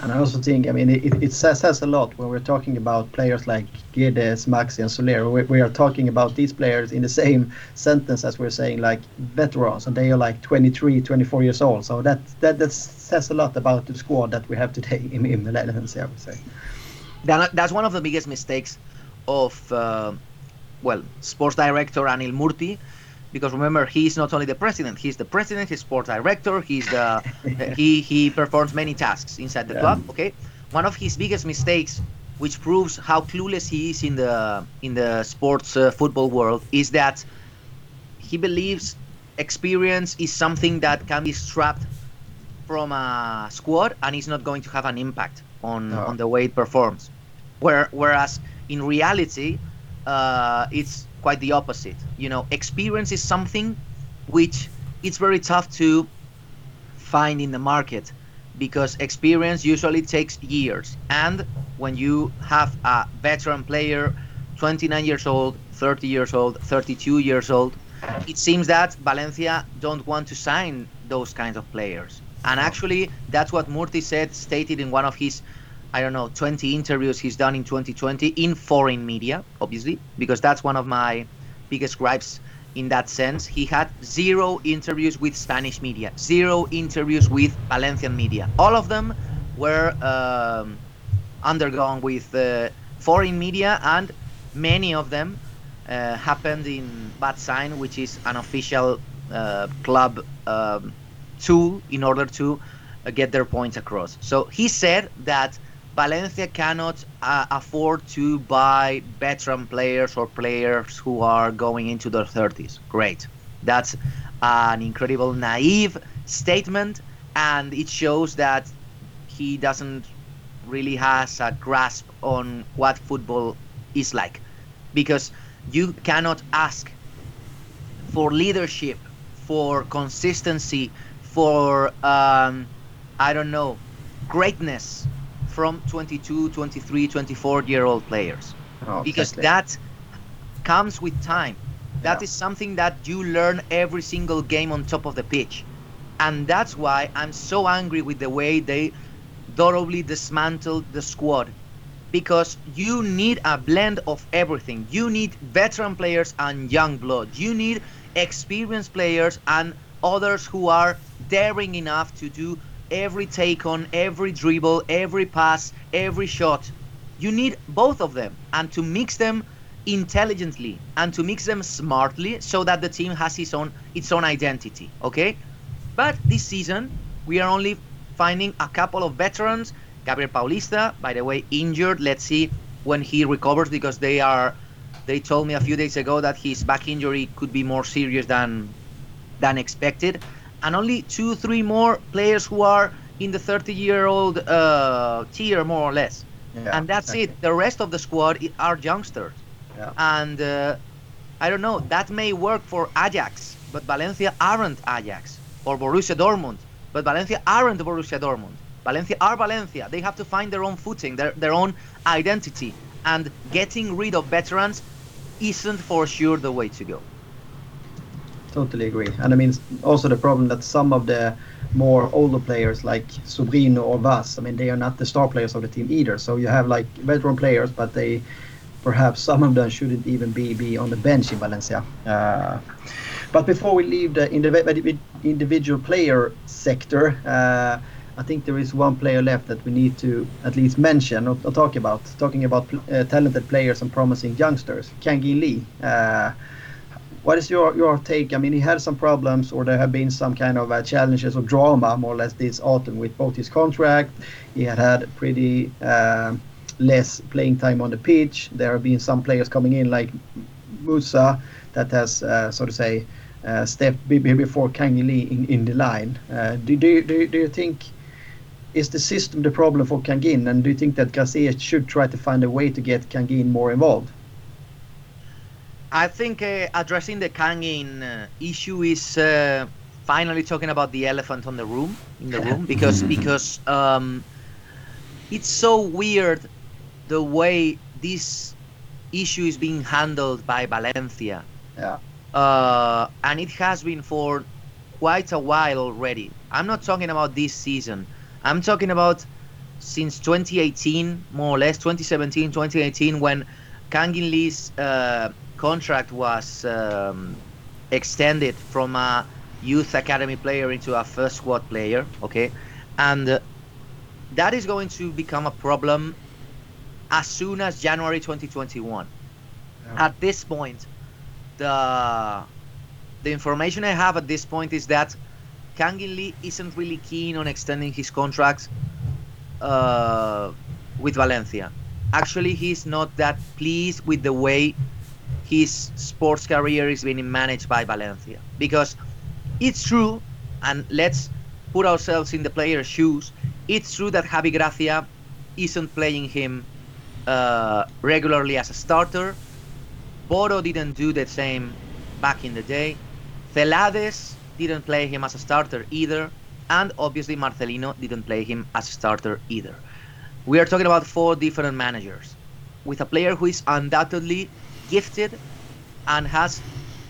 And I also think, I mean, it, it says, says a lot when we're talking about players like Guedes, Maxi, and Soler. We, we are talking about these players in the same sentence as we're saying like veterans, and they are like 23, 24 years old. So that that, that says a lot about the squad that we have today in, in Netherlands. I would say. That, that's one of the biggest mistakes of, uh, well, sports director Anil Murthy, because remember he's not only the president, he's the president, he's sport director, he's the he he performs many tasks inside the Yeah. club. Okay, one of his biggest mistakes, which proves how clueless he is in the in the sports uh, football world, is that he believes experience is something that can be strapped from a squad and is not going to have an impact on No. on the way it performs. Where, whereas in reality, uh, it's quite the opposite. You know, experience is something which it's very tough to find in the market because experience usually takes years. And when you have a veteran player, 29 years old, 30 years old, 32 years old, it seems that Valencia don't want to sign those kinds of players. And actually, that's what Murthy said, stated in one of his, I don't know, 20 interviews he's done in 2020 in foreign media, obviously, because that's one of my biggest gripes in that sense. He had zero interviews with Spanish media, zero interviews with Valencian media. All of them were um, undergone with uh, foreign media, and many of them uh, happened in Bad Sign, which is an official uh, club um, tool in order to uh, get their points across. So he said that Valencia cannot uh, afford to buy veteran players or players who are going into their 30s. Great. That's an incredible naive statement and it shows that he doesn't really has a grasp on what football is like because you cannot ask for leadership for consistency for um, i don't know greatness from 22 23 24 year old players. Oh, because exactly. that comes with time. That Yeah. is something that you learn every single game on top of the pitch. And that's why i'm so angry with the way they thoroughly dismantled the squad. Because you need a blend of everything. You need veteran players and young blood. You need experienced players and others who are daring enough to do every take on every dribble every pass every shot. You need both of them and to mix them intelligently and to mix them smartly so that the team has its own its own identity okay? But this season we are only finding a couple of veterans. Gabriel paulista by the way injured. Let's see when he recovers because they are they told me a few days ago that his back injury could be more serious than than expected and only two three more players who are in the 30 year old uh, tier more or less Yeah, and that's exactly. it. The rest of the squad are youngsters, Yeah. and uh, I don't know. That may work for Ajax, but Valencia aren't Ajax, or Borussia Dortmund, but Valencia aren't Borussia Dortmund. Valencia are Valencia. They have to find their own footing, their their own identity, and getting rid of veterans isn't for sure the way to go. Totally agree. And I mean, also the problem that some of the more older players like Sobrino or Wass, I mean, they are not the star players of the team either. So you have like veteran players, but they perhaps some of them shouldn't even be, be on the bench in Valencia. Uh, but before we leave the indiv- individual player sector, uh, I think there is one player left that we need to at least mention or, or talk about. Talking about uh, talented players and promising youngsters, Kangin Lee. Uh, what is your your take? I mean, he had some problems, or there have been some kind of uh, challenges or drama, more or less, this autumn with both his contract. He had had pretty um less playing time on the pitch. There have been some players coming in like Musah that has, uh, so to say, uh, stepped be- be- before Kang Lee in, in the line. Uh, do, do, you- do, do you think is the system the problem for Kangin, and do you think that Gracia should try to find a way to get Kangin more involved? I think uh, addressing the Kangin uh, issue is uh, finally talking about the elephant on the room in the room because because um, it's so weird the way this issue is being handled by Valencia. Yeah. Uh, and it has been for quite a while already. I'm not talking about this season. I'm talking about since 2018, more or less 2017, 2018, when Kangin Lee's uh, contract was um, extended from a youth academy player into a first squad player. Okay, and uh, that is going to become a problem as soon as January 2021. Yeah. At this point, the the information I have at this point is that Kangin Lee isn't really keen on extending his contract uh, with Valencia. Actually, he's not that pleased with the way his sports career is being managed by Valencia because it's true, and let's put ourselves in the player's shoes. It's true that Javi Gracia isn't playing him uh, regularly as a starter. Voro didn't do the same back in the day. Celades didn't play him as a starter either. And obviously Marcelino didn't play him as a starter either. We are talking about four different managers with a player who is undoubtedly gifted and has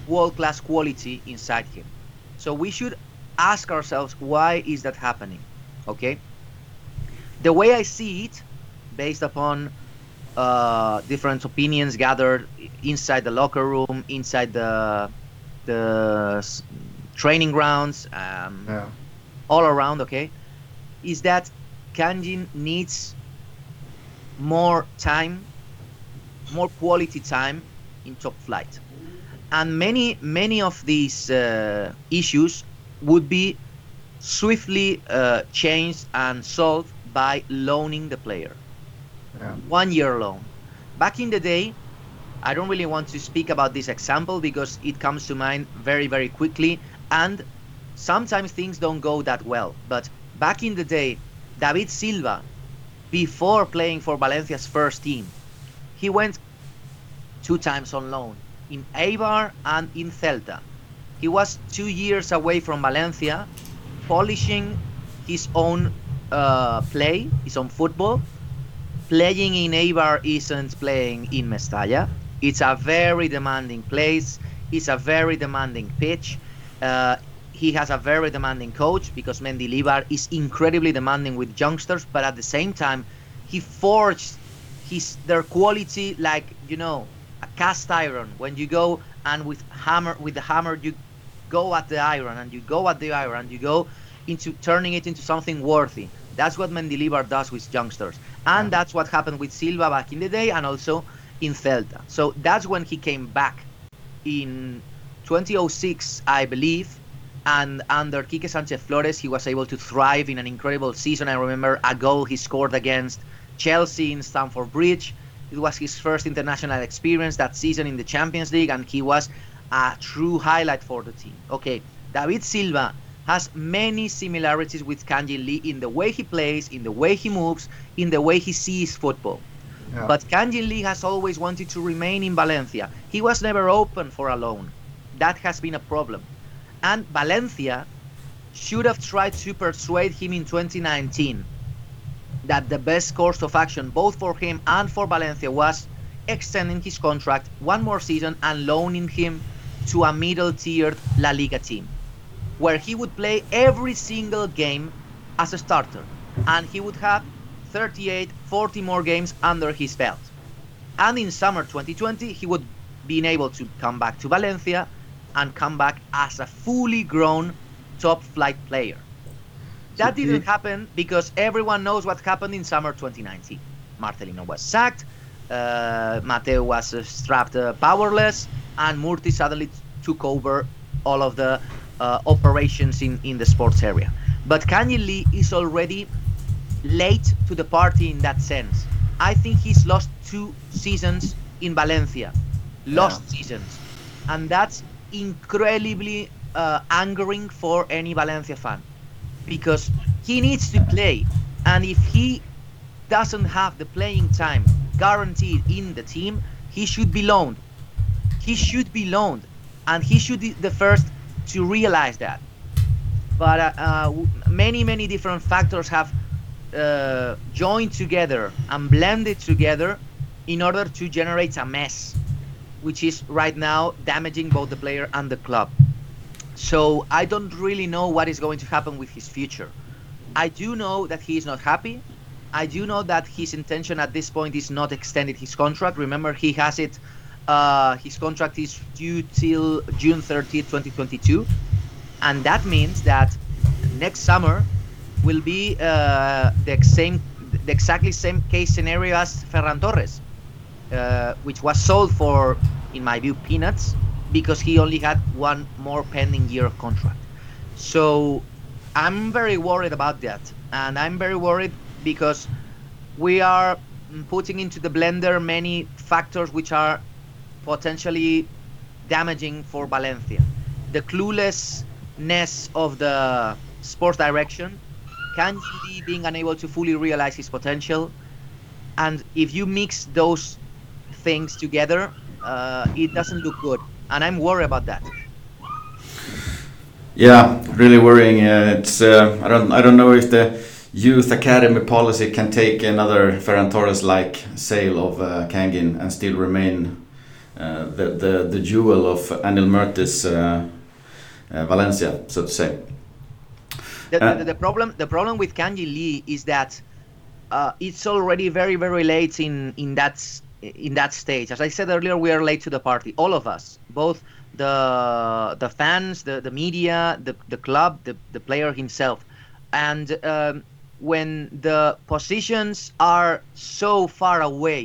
world class quality inside him. So we should ask ourselves why is that happening? Okay? The way I see it, based upon uh, different opinions gathered inside the locker room, inside the the training grounds, um, Yeah. all around. Okay, is that Kangin needs more time, more quality time in top flight, and many many of these uh, issues would be swiftly uh, changed and solved by loaning the player. Yeah. One year loan. Back in the day, I don't really want to speak about this example because it comes to mind very, very quickly. And sometimes things don't go that well. But back in the day, David Silva, before playing for Valencia's first team, he went two times on loan in Eibar and in Celta. He was two years away from Valencia, polishing his own uh, play, his own football. Playing in Eibar isn't playing in Mestalla. It's a very demanding place. It's a very demanding pitch. Uh, he has a very demanding coach because Mendy Mendilibar is incredibly demanding with youngsters, but at the same time, he forged his their quality like you know cast iron. When you go and with hammer with the hammer you go at the iron and you go at the iron and you go into turning it into something worthy. That's what Mendilibar does with youngsters, and that's what happened with Silva back in the day, and also in Celta. So that's when he came back in 2006, I believe. And under Quique Sanchez Flores, he was able to thrive in an incredible season. I remember a goal he scored against Chelsea in Stamford Bridge. It was his first international experience that season in the Champions League, and he was a true highlight for the team. Okay, David Silva has many similarities with Kangin Lee in the way he plays, in the way he moves, in the way he sees football. Yeah. But Kangin Lee has always wanted to remain in Valencia. He was never open for a loan. That has been a problem. And Valencia should have tried to persuade him in 2019 that the best course of action, both for him and for Valencia, was extending his contract one more season and loaning him to a middle tiered La Liga team, where he would play every single game as a starter. And he would have 38, 40 more games under his belt. And in summer 2020, he would be able to come back to Valencia and come back as a fully grown top flight player. That didn't happen because everyone knows what happened in summer 2019. Marcelino was sacked, uh, Mateu was uh, strapped uh, powerless, and Murthy suddenly t- took over all of the uh, operations in, in the sports area. But Kangin Lee is already late to the party in that sense. I think he's lost two seasons in Valencia, lost seasons, and that's incredibly uh, angering for any Valencia fan because he needs to play, and if he doesn't have the playing time guaranteed in the team, he should be loaned. He should be loaned, and he should be the first to realize that. But uh, uh, many, many different factors have uh, joined together and blended together in order to generate a mess, which is right now damaging both the player and the club. So I don't really know what is going to happen with his future. I do know that he is not happy. I do know that his intention at this point is not extended his contract. Remember, he has it. Uh, his contract is due till June 30, 2022, and that means that next summer will be uh, the same, the exactly same case scenario as Ferran Torres, uh, which was sold for, in my view, peanuts because he only had one more pending year of contract. So I'm very worried about that, and I'm very worried because we are putting into the blender many factors which are potentially damaging for Valencia. The cluelessness of the sports direction, Kangin being unable to fully realize his potential, and if you mix those things together, uh, it doesn't look good, and I'm worried about that. Yeah, really worrying. Uh, it's uh, I don't I don't know if the youth academy policy can take another Ferran Torres like sale of uh, Kangin and still remain uh, the, the the jewel of Anil Murthy's uh, uh, Valencia, so to say. The, Uh, the, the problem the problem with Kangin Lee is that uh, it's already very very late in in that in that stage. As I said earlier, we are late to the party. All of us, both the the fans, the the media, the the club, the the player himself, and um, when the positions are so far away,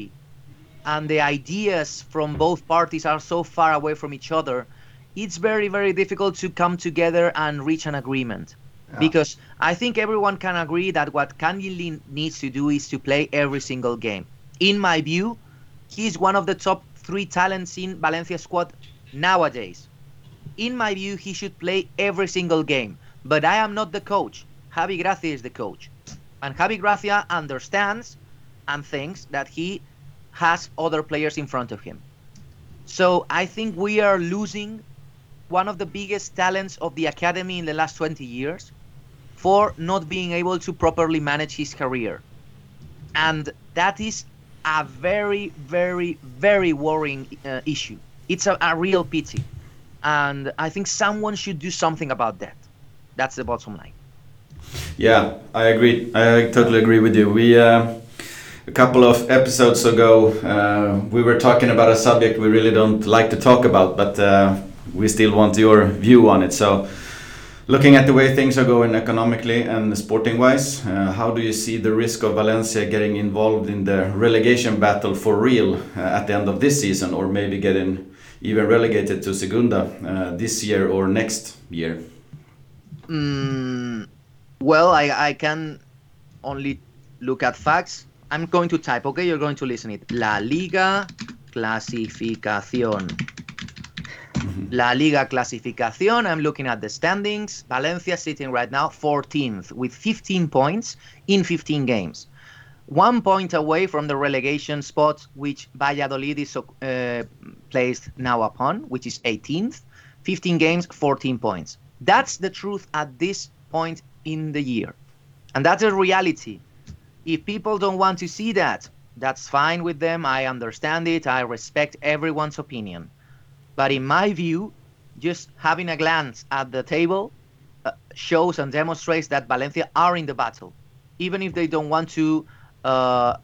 and the ideas from both parties are so far away from each other, it's very very difficult to come together and reach an agreement Yeah. because I think everyone can agree that what Kangin needs to do is to play every single game. In my view, he's one of the top three talents in Valencia squad nowadays. In my view, he should play every single game. But I am not the coach. Javi Gracia is the coach. And Javi Gracia understands and thinks that he has other players in front of him. So I think we are losing one of the biggest talents of the academy in the last 20 years for not being able to properly manage his career. And that is a very, very, very worrying uh, issue. It's a, a real pity. And I think someone should do something about that. That's the bottom line. Yeah, I agree. I totally agree with you. We uh, a couple of episodes ago uh, we were talking about a subject we really don't like to talk about, but uh, we still want your view on it. So, looking at the way things are going economically and sporting wise, uh, how do you see the risk of Valencia getting involved in the relegation battle for real uh, at the end of this season, or maybe getting even relegated to Segunda uh, this year or next year? Mm, well, I, I can only look at facts. I'm going to type, okay? You're going to listen it. La Liga Clasificación. La Liga Clasificación. I'm looking at the standings. Valencia sitting right now 14th with 15 points in 15 games. One point away from the relegation spot, which Valladolid is uh, placed now upon, which is 18th. 15 games, 14 points. That's the truth at this point in the year. And that's a reality. If people don't want to see that, that's fine with them. I understand it. I respect everyone's opinion. But in my view, just having a glance at the table uh, shows and demonstrates that Valencia are in the battle. Even if they don't want to uh,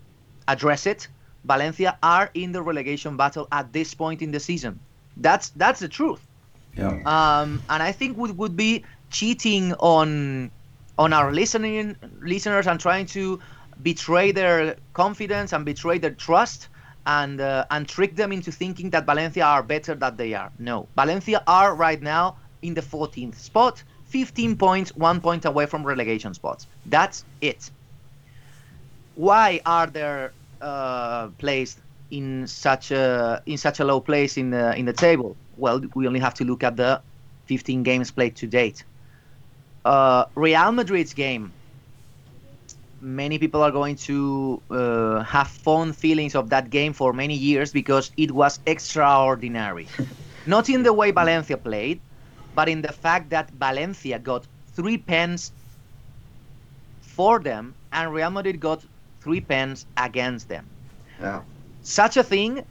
address it, Valencia are in the relegation battle at this point in the season. That's that's the truth. Yeah. Um, and I think we would be cheating on on our listening listeners and trying to betray their confidence and betray their trust and uh, and trick them into thinking that Valencia are better than they are. No, Valencia are right now in the 14th spot, 15 points, one point away from relegation spots. That's it. Why are they uh, placed in such a in such a low place in the in the table? Well, we only have to look at the 15 games played to date. Uh, Real Madrid's game many people are going to uh, have fond feelings of that game for many years because it was extraordinary. Not in the way Valencia played, but in the fact that Valencia got three pens for them and Real Madrid got three pens against them. Yeah. Such a thing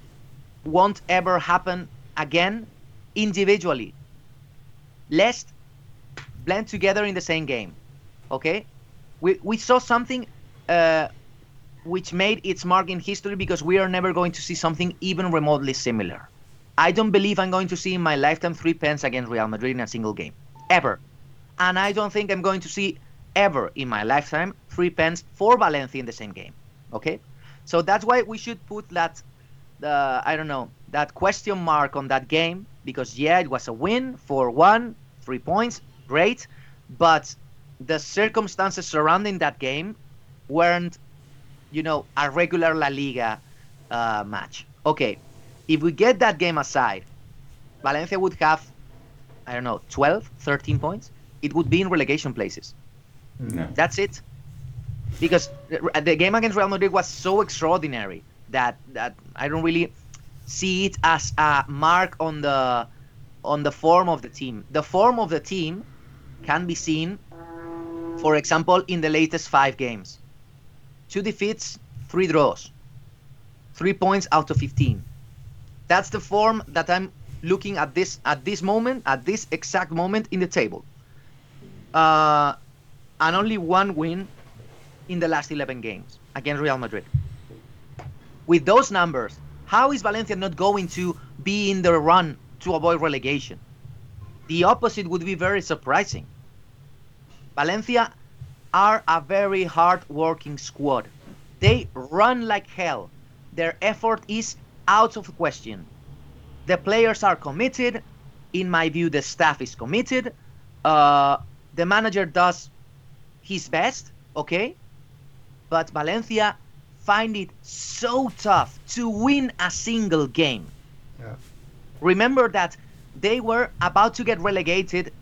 won't ever happen again individually. Let's blend together in the same game. Okay? we, we saw something uh, which made its mark in history because we are never going to see something even remotely similar. I don't believe I'm going to see in my lifetime three pens against Real Madrid in a single game. Ever. And I don't think I'm going to see ever in my lifetime three pens for Valencia in the same game. Okay? So that's why we should put that, uh, I don't know, that question mark on that game because, yeah, it was a win for one, three points, great. But the circumstances surrounding that game weren't, you know, a regular La Liga uh, match. Okay, if we get that game aside, Valencia would have, I don't know, 12, 13 points. It would be in relegation places. Yeah. That's it. Because the, game against Real Madrid was so extraordinary that that I don't really see it as a mark on the on the form of the team. The form of the team can be seen for example, in the latest five games, two defeats, three draws, three points out of 15. That's the form that I'm looking at this at this moment, at this exact moment in the table. Uh, and only one win in the last 11 games against Real Madrid. With those numbers, how is Valencia not going to be in the run to avoid relegation? The opposite would be very surprising. Valencia are a very hard working squad. They run like hell. Their effort is out of question. The players are committed. In my view, the staff is committed. Uh, the manager does his best, okay? But Valencia find it so tough to win a single game. Yeah. Remember that they were about to get relegated,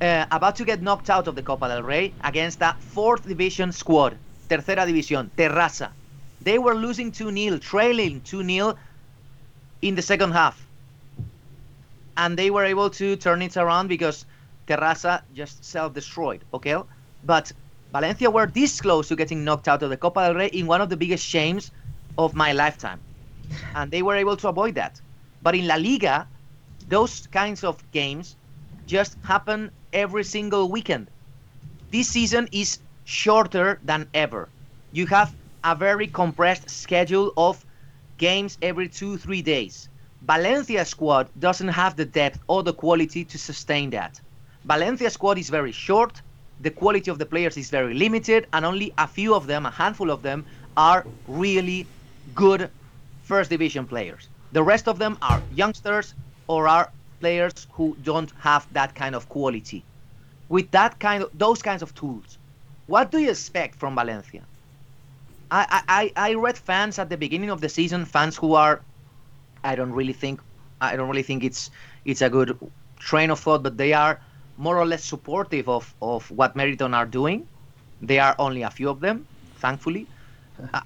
uh, about to get knocked out of the Copa del Rey against a fourth division squad, Tercera División, Terrassa. They were losing 2 0, trailing 2 0 in the second half. And they were able to turn it around because Terrassa just self destroyed, okay? But Valencia were this close to getting knocked out of the Copa del Rey in one of the biggest shames of my lifetime. And they were able to avoid that. But in La Liga, those kinds of games just happen every single weekend. This season is shorter than ever. You have a very compressed schedule of games every two, three days. Valencia squad doesn't have the depth or the quality to sustain that. Valencia squad is very short, the quality of the players is very limited, and only a few of them, a handful of them, are really good first division players. The rest of them are youngsters or are players who don't have that kind of quality. With that kind of those kinds of tools, what do you expect from Valencia? I, I, I read fans at the beginning of the season, fans who are I don't really think I don't really think it's it's a good train of thought, but they are more or less supportive of, of what Meriton are doing. There are only a few of them, thankfully.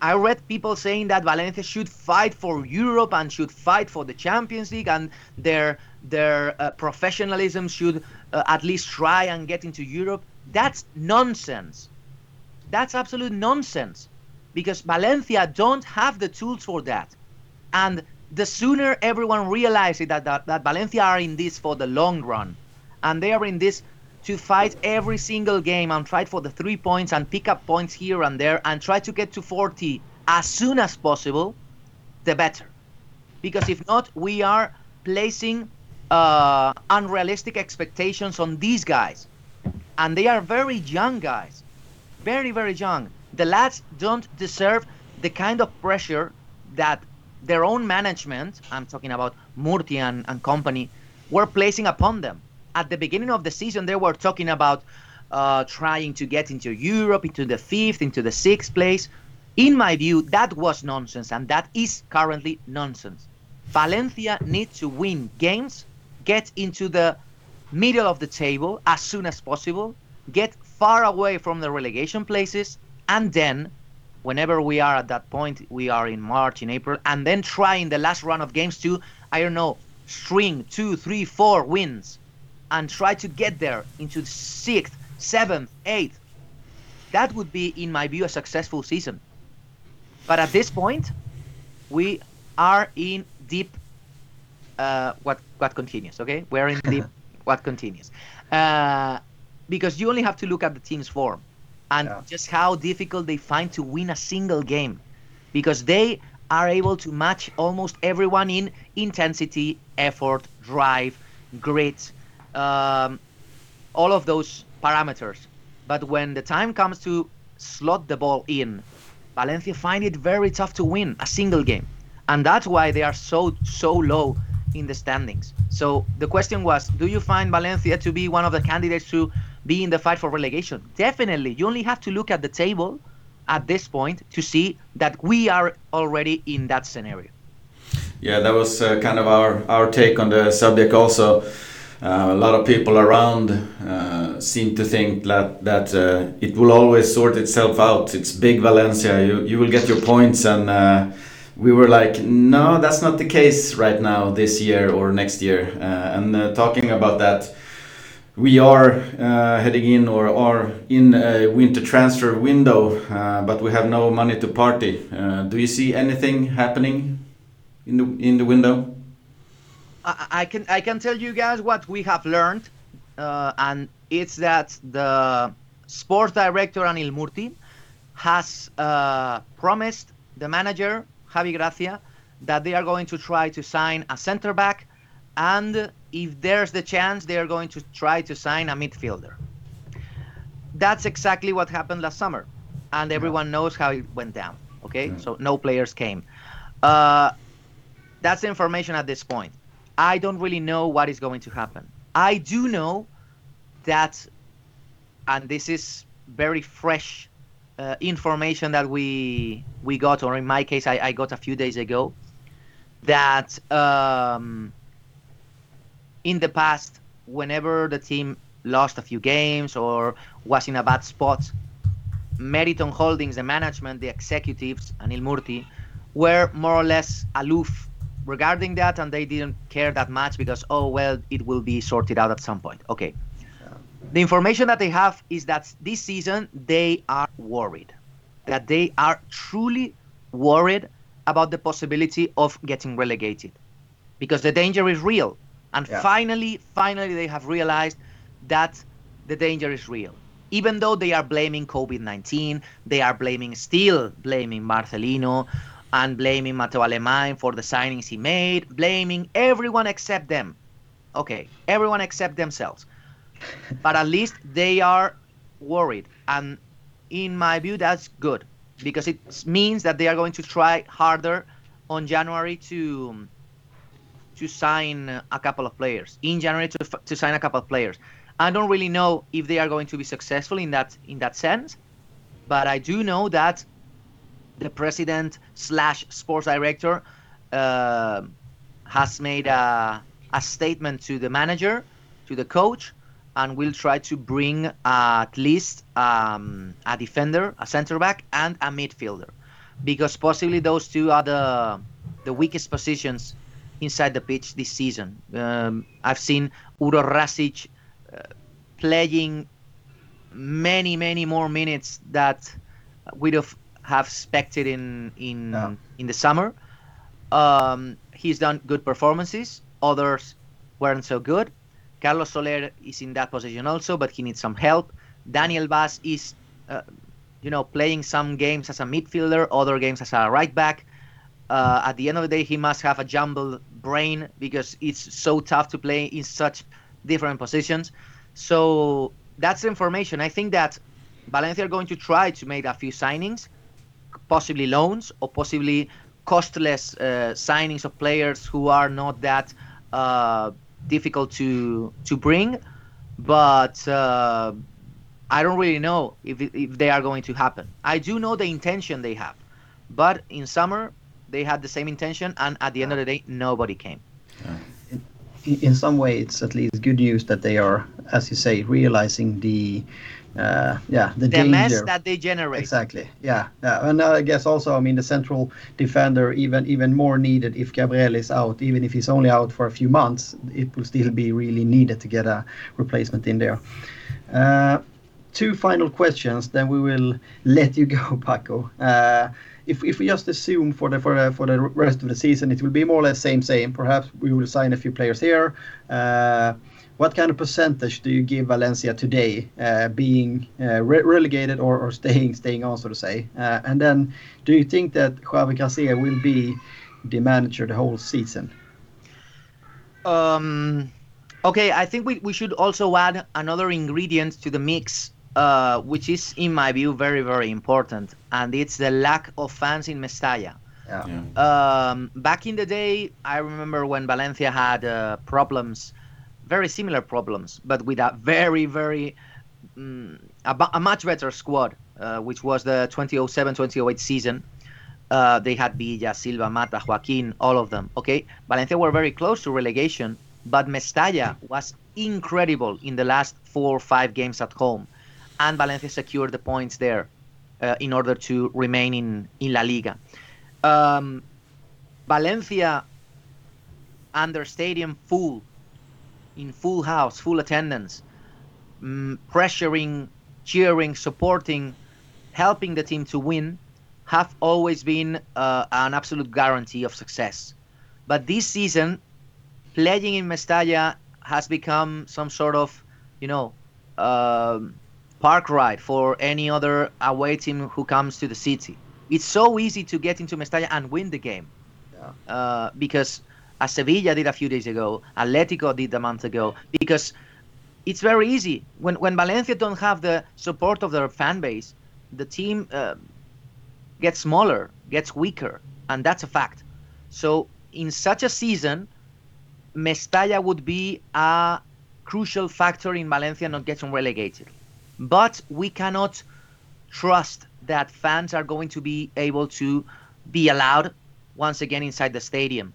I read people saying that Valencia should fight for Europe and should fight for the Champions League, and their their uh, professionalism should uh, at least try and get into Europe. That's nonsense. That's absolute nonsense, because Valencia don't have the tools for that, and the sooner everyone realizes that, that that Valencia are in this for the long run, and they are in this to fight every single game and fight for the three points and pick up points here and there and try to get to 40 as soon as possible, the better. Because if not, we are placing uh, unrealistic expectations on these guys. And they are very young guys. Very, very young. The lads don't deserve the kind of pressure that their own management, I'm talking about Murthy and, and company, were placing upon them at the beginning of the season, they were talking about uh, trying to get into Europe, into the fifth, into the sixth place. In my view, that was nonsense, and that is currently nonsense. Valencia needs to win games, get into the middle of the table as soon as possible, get far away from the relegation places, and then, whenever we are at that point, we are in March, in April, and then try in the last run of games to, I don't know, string two, three, four wins and try to get there into sixth, seventh, eighth. That would be, in my view, a successful season. But at this point, we are in deep. Uh, what what continues? Okay, we're in deep. what continues? Uh, because you only have to look at the team's form and Yeah. just how difficult they find to win a single game, because they are able to match almost everyone in intensity, effort, drive, grit, um, all of those parameters. But when the time comes to slot the ball in, Valencia find it very tough to win a single game, and that's why they are so so low in the standings. So the question was, do you find Valencia to be one of the candidates to be in the fight for relegation? Definitely. You only have to look at the table at this point to see that we are already in that scenario. Yeah, that was uh, kind of our, our take on the subject also. Uh, a lot of people around uh, seem to think that that uh, it will always sort itself out. It's big Valencia. You you will get your points, and uh, we were like, no, that's not the case right now, this year or next year. Uh, and talking about that, we are heading in or are in a winter transfer window, but we have no money to party. Do you see anything happening in the in the window? I, I can I can tell you guys what we have learned, uh, and it's that the sports director Anil Murthy has uh, promised the manager Javi Gracia that they are going to try to sign a center back, and if there's the chance, they are going to try to sign a midfielder. That's exactly what happened last summer, and everyone knows how it went down. Okay, so no players came. Uh, that's the information at this point. I don't really know what is going to happen. I do know that, and this is very fresh uh, information that we we got, or in my case, I, I got a few days ago, that um, in the past, whenever the team lost a few games or was in a bad spot, Meriton Holdings, the management, the executives, Anil Murthy, were more or less aloof regarding that, and they didn't care that much because, oh, well, it will be sorted out at some point. Okay. The information that they have is that this season they are worried, that they are truly worried about the possibility of getting relegated because the danger is real. And Yeah. finally, finally, they have realized that the danger is real. Even though they are blaming COVID 19, they are blaming, still blaming Marcelino and blaming Mateu Alemany for the signings he made, blaming everyone except them. Okay, everyone except themselves. but at least they are worried. And in my view, that's good because it means that they are going to try harder on January to to sign a couple of players in January to, to sign a couple of players. I don't really know if they are going to be successful in that in that sense, but I do know that the president slash sports director uh, has made a, a statement to the manager, to the coach, and will try to bring uh, at least um, a defender, a center back, and a midfielder, because possibly those two are the the weakest positions inside the pitch this season. Um, I've seen Uroš Račić uh, playing many, many more minutes that we'd have, have expected in in Yeah. in the summer. Um, he's done good performances. Others weren't so good. Carlos Soler is in that position also, but he needs some help. Daniel Wass is, uh, you know, playing some games as a midfielder, other games as a right back. Uh, at the end of the day, he must have a jumbled brain because it's so tough to play in such different positions. So that's the information. I think that Valencia are going to try to make a few signings, possibly loans or possibly costless uh, signings of players who are not that uh, difficult to to bring. But uh, I don't really know if if they are going to happen. I do know the intention they have, but in summer they had the same intention, and at the end of the day, nobody came. in in some way it's at least good news that they are as you say realizing the uh, yeah the, The mess that they generate. exactly. Yeah, yeah. And i guess also i mean the central defender even even more needed if gabriel is out even if he's only out for a few months it will still be really needed to get a replacement in there. Uh, two final questions then we will let you go paco. Uh, if, if we just assume for the for the, for the rest of the season it will be more or less same same. Perhaps we will sign a few players here. Uh, what kind of percentage do you give Valencia today uh, being uh, re- relegated or, or staying staying on so to say uh, and then do you think that Javi Gracia will be the manager the whole season Um, okay, I think we, we should also add another ingredient to the mix, uh, which is, in my view, very, very important, and it's the lack of fans in Mestalla. yeah Yeah. Um, back in the day, I remember when Valencia had uh, problems, very similar problems, but with a very, very, mm, a, a much better squad, uh, which was the 2007-2008 season. Uh, they had Villa, Silva, Mata, Joaquin, all of them. Okay, Valencia were very close to relegation, but Mestalla was incredible in the last four or five games at home, and Valencia secured the points there uh, in order to remain in in La Liga. Um, Valencia under stadium full, in full house, full attendance, mm, pressuring, cheering, supporting, helping the team to win, have always been uh, an absolute guarantee of success. But this season, playing in Mestalla has become some sort of, you know, um, park ride for any other away team who comes to the city. It's so easy to get into Mestalla and win the game Yeah. uh, because as Sevilla did a few days ago, Atletico did a month ago, because it's very easy when when Valencia don't have the support of their fan base, the team uh, gets smaller, gets weaker, and that's a fact. So in such a season, Mestalla would be a crucial factor in Valencia not getting relegated. But we cannot trust that fans are going to be able to be allowed once again inside the stadium.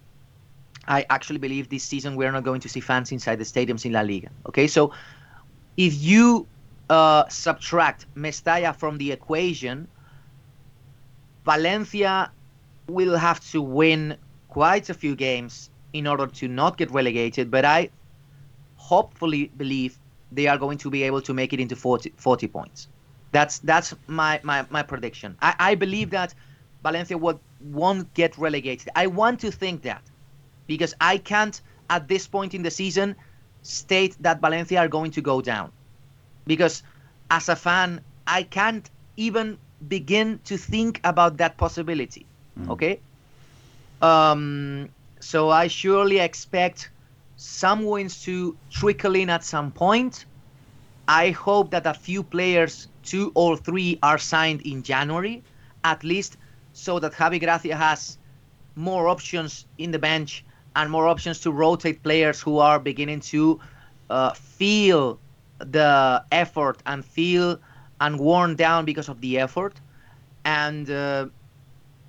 I actually believe this season we're not going to see fans inside the stadiums in La Liga. Okay, so if you uh, subtract Mestalla from the equation, Valencia will have to win quite a few games in order to not get relegated. But I hopefully believe they are going to be able to make it into 40, 40 points. That's that's my, my, my prediction. I, I believe that Valencia would, won't get relegated. I want to think that because I can't at this point in the season state that Valencia are going to go down because as a fan I can't even begin to think about that possibility. Mm. Okay. Um, so I surely expect some wins to trickle in at some point. I hope that a few players, two or three, are signed in January, at least, so that Javi Gracia has more options in the bench and more options to rotate players who are beginning to uh, feel the effort and feel and worn down because of the effort. And uh,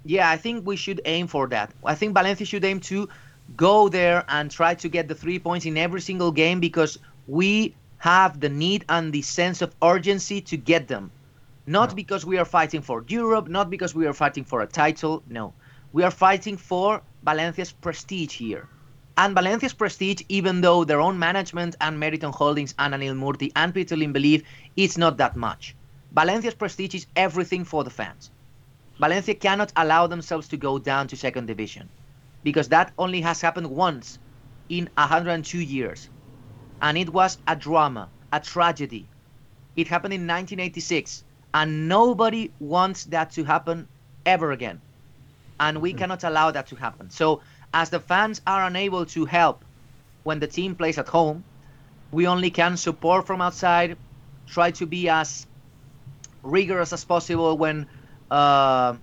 yeah, I think we should aim for that. I think Valencia should aim to go there and try to get the three points in every single game because we have the need and the sense of urgency to get them. Not no. because we are fighting for Europe, not because we are fighting for a title. No. We are fighting for Valencia's prestige here. And Valencia's prestige, even though their own management and Meriton Holdings and Anil Murthy and Peter Lim believe it's not that much. Valencia's prestige is everything for the fans. Valencia cannot allow themselves to go down to second division because that only has happened once in 102 years. And it was a drama, a tragedy. It happened in 1986, and nobody wants that to happen ever again. And we hmm. cannot allow that to happen. So, as the fans are unable to help when the team plays at home, we only can support from outside, try to be as rigorous as possible when uh,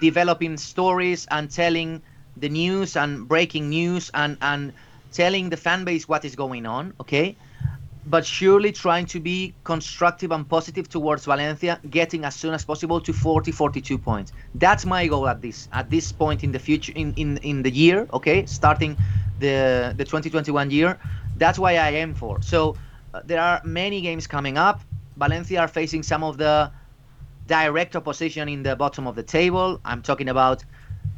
developing stories and telling the news and breaking news and and telling the fan base what is going on okay but surely trying to be constructive and positive towards Valencia getting as soon as possible to 40 42 points. That's my goal at this at this point in the future in in, in the year okay? Starting the the 2021 year. That's why I aim for. So uh, there are many games coming up. Valencia are facing some of the direct opposition in the bottom of the table. I'm talking about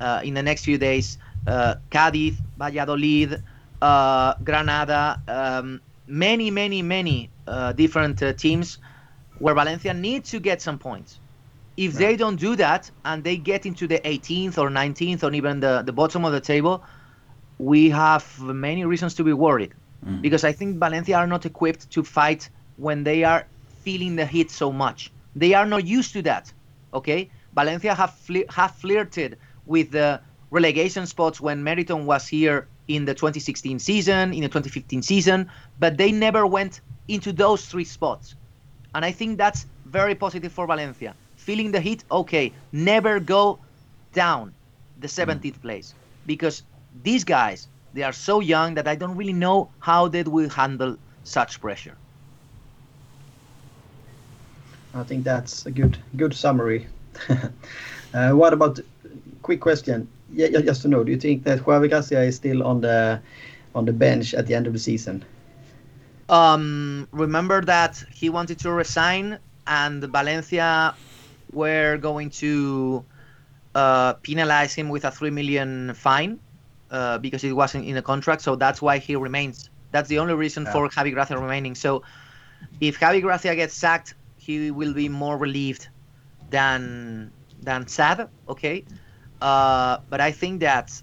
uh, in the next few days uh, Cádiz, Valladolid, uh, Granada, um, many, many, many uh, different uh, teams where Valencia need to get some points. If they don't do that and they get into the 18th or 19th or even the, the bottom of the table, we have many reasons to be worried. Mm. Because I think Valencia are not equipped to fight when they are feeling the heat so much. They are not used to that. Okay, Valencia have have flirted with the relegation spots when Meriton was here in the 2016 season, in the 2015 season, but they never went into those three spots. And I think that's very positive for Valencia. Feeling the heat, okay, never go down the 17th mm. place because these guys, they are so young that I don't really know how they will handle such pressure. I think that's a good good summary. uh, what about quick question. Yeah, just to know, do you think that Javi Gracia is still on the on the bench at the end of the season? Um, remember that he wanted to resign, and Valencia were going to uh, penalize him with a three million fine uh, because it wasn't in the contract. So that's why he remains. That's the only reason yeah. for Javi Gracia remaining. So if Javi Gracia gets sacked, he will be more relieved than than sad. Okay. Uh, but I think that,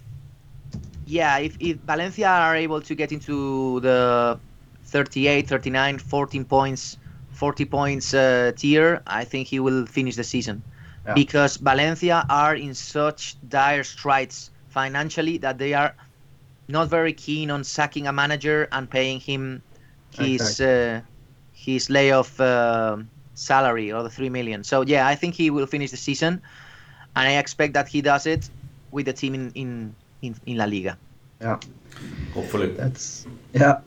yeah, if, if Valencia are able to get into the 38, 39, 14 points, 40 points uh, tier, I think he will finish the season. Yeah. Because Valencia are in such dire straits financially that they are not very keen on sacking a manager and paying him his okay. uh, his layoff uh, salary or the three million. So yeah, I think he will finish the season and I expect that he does it with the team in in, in, in La Liga. Yeah, hopefully. That's yeah.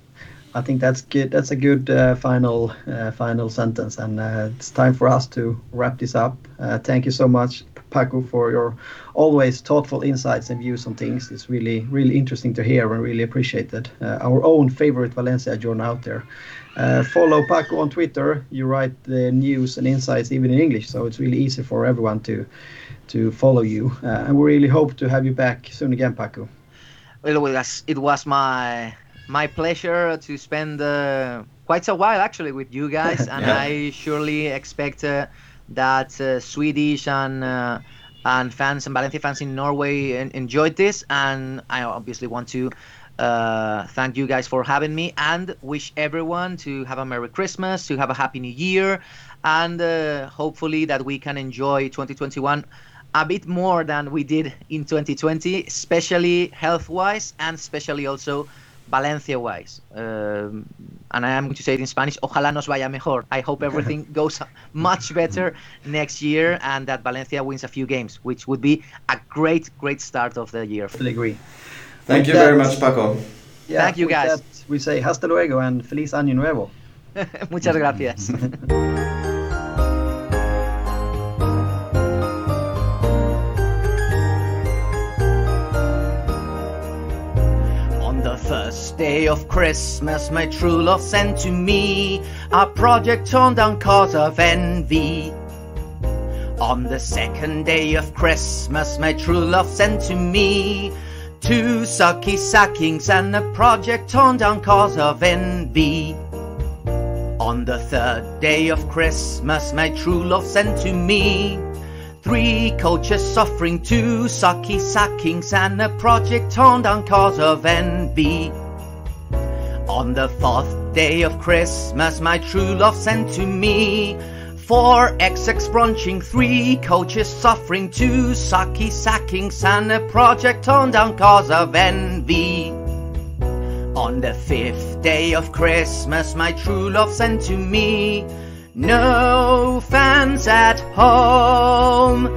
I think that's good. That's a good uh, final uh, final sentence, and uh, it's time for us to wrap this up. Uh, thank you so much, Paco, for your always thoughtful insights and views on things. It's really really interesting to hear and really appreciated. Uh, our own favorite Valencia journal out there. Uh, follow Paco on Twitter. You write the news and insights even in English, so it's really easy for everyone to to follow you. and we really hope to have you back soon again, Paco. Well, it was, it was my my pleasure to spend uh, quite a while actually with you guys, and yeah. I surely expect uh, that uh, Swedish and uh, and fans and Valencia fans in Norway enjoyed this, and I obviously want to. Uh, thank you guys for having me and wish everyone to have a Merry Christmas, to have a Happy New Year, and uh, hopefully that we can enjoy 2021 a bit more than we did in 2020, especially health wise and especially also Valencia wise. Um, and I am going to say it in Spanish, ojalá nos vaya mejor. I hope everything goes much better next year and that Valencia wins a few games, which would be a great, great start of the year. Fully agree. Thank with you that, very much, Paco. Yeah, Thank you, guys. That, we say hasta luego and feliz año nuevo. Muchas gracias. day of Christmas, my true love sent to me a project torn down cause of envy. On the second day of Christmas, my true love sent to me two sucky sackings and a project torn down cause of envy. On the third day of Christmas, my true love sent to me Three coaches suffering two sucky sackings and a project torn down cause of envy. On the fourth day of Christmas, my true love sent to me four XX brunching, three coaches suffering two sucky sackings and a project torn down cause of envy. On the fifth day of Christmas, my true love sent to me no fans at home.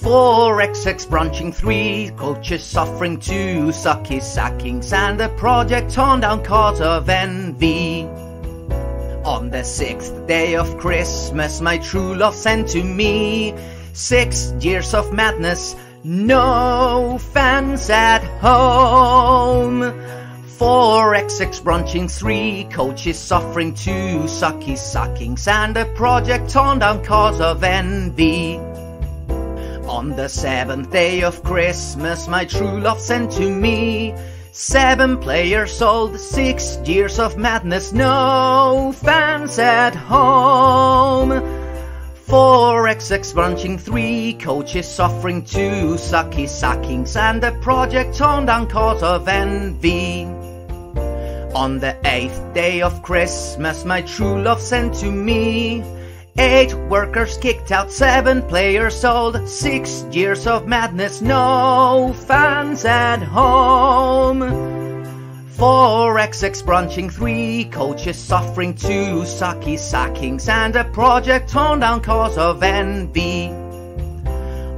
Four XX branching three coaches suffering, two sucky sackings, and a project torn down cause of envy. On the sixth day of Christmas, my true love sent to me six years of madness, no fans at home. Four XX branching three coaches suffering, two sucky suckings, and a project torn down cause of envy. On the seventh day of Christmas, my true love sent to me seven players sold, six years of madness, no fans at home. Four XX brunching, three coaches suffering, two sucky suckings, and a project torn down cause of envy. On the eighth day of Christmas, my true love sent to me. Eight workers kicked out, seven players sold, six years of madness, no fans at home. Four XX brunching, three coaches suffering, two sucky sackings, and a project torn down cause of envy.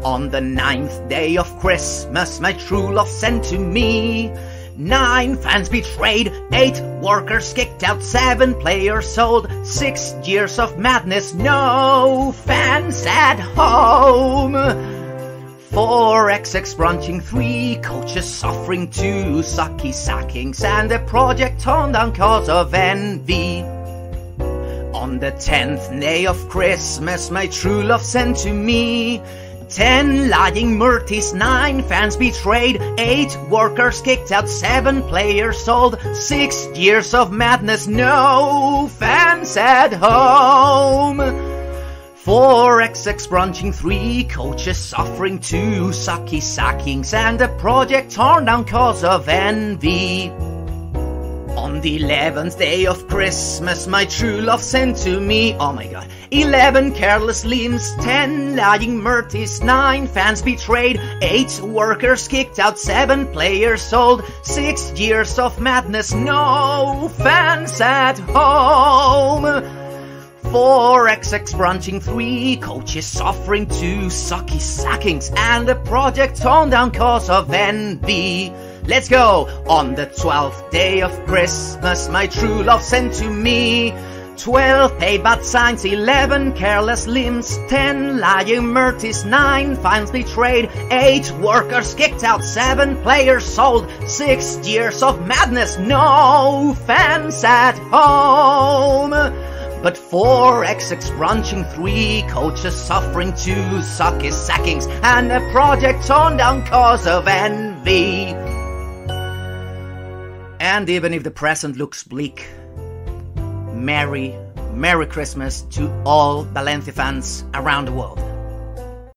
On the ninth day of Christmas, my true love sent to me. Nine fans betrayed, eight workers kicked out, seven players sold, six years of madness, no fans at home. Four XX branching, three coaches suffering, two sucky sackings, and a project torn down cause of envy. On the tenth day of Christmas, my true love sent to me Ten lying Murthys, nine fans betrayed, eight workers kicked out, seven players sold, six years of madness, no fans at home. Four XX brunching, three coaches suffering, two sucky sackings, and a project torn down cause of envy. On the eleventh day of Christmas, my true love sent to me, oh my god, Eleven careless limbs, ten lying Murthys, nine fans betrayed, eight workers kicked out, seven players sold, six years of madness, no fans at home. Four XX brunching, three coaches suffering, two sucky sackings, and a project torn down cause of envy. Let's go! On the twelfth day of Christmas, my true love sent to me. Twelve paid bad signs, eleven careless limbs, ten lying Murthys, nine fines betrayed, eight workers kicked out, seven players sold, six years of madness, no fans at home. But four execs brunching, three coaches suffering, two sucky sackings, and a project torn down cause of envy. And even if the present looks bleak, Merry, Merry Christmas to all Valencia fans around the world.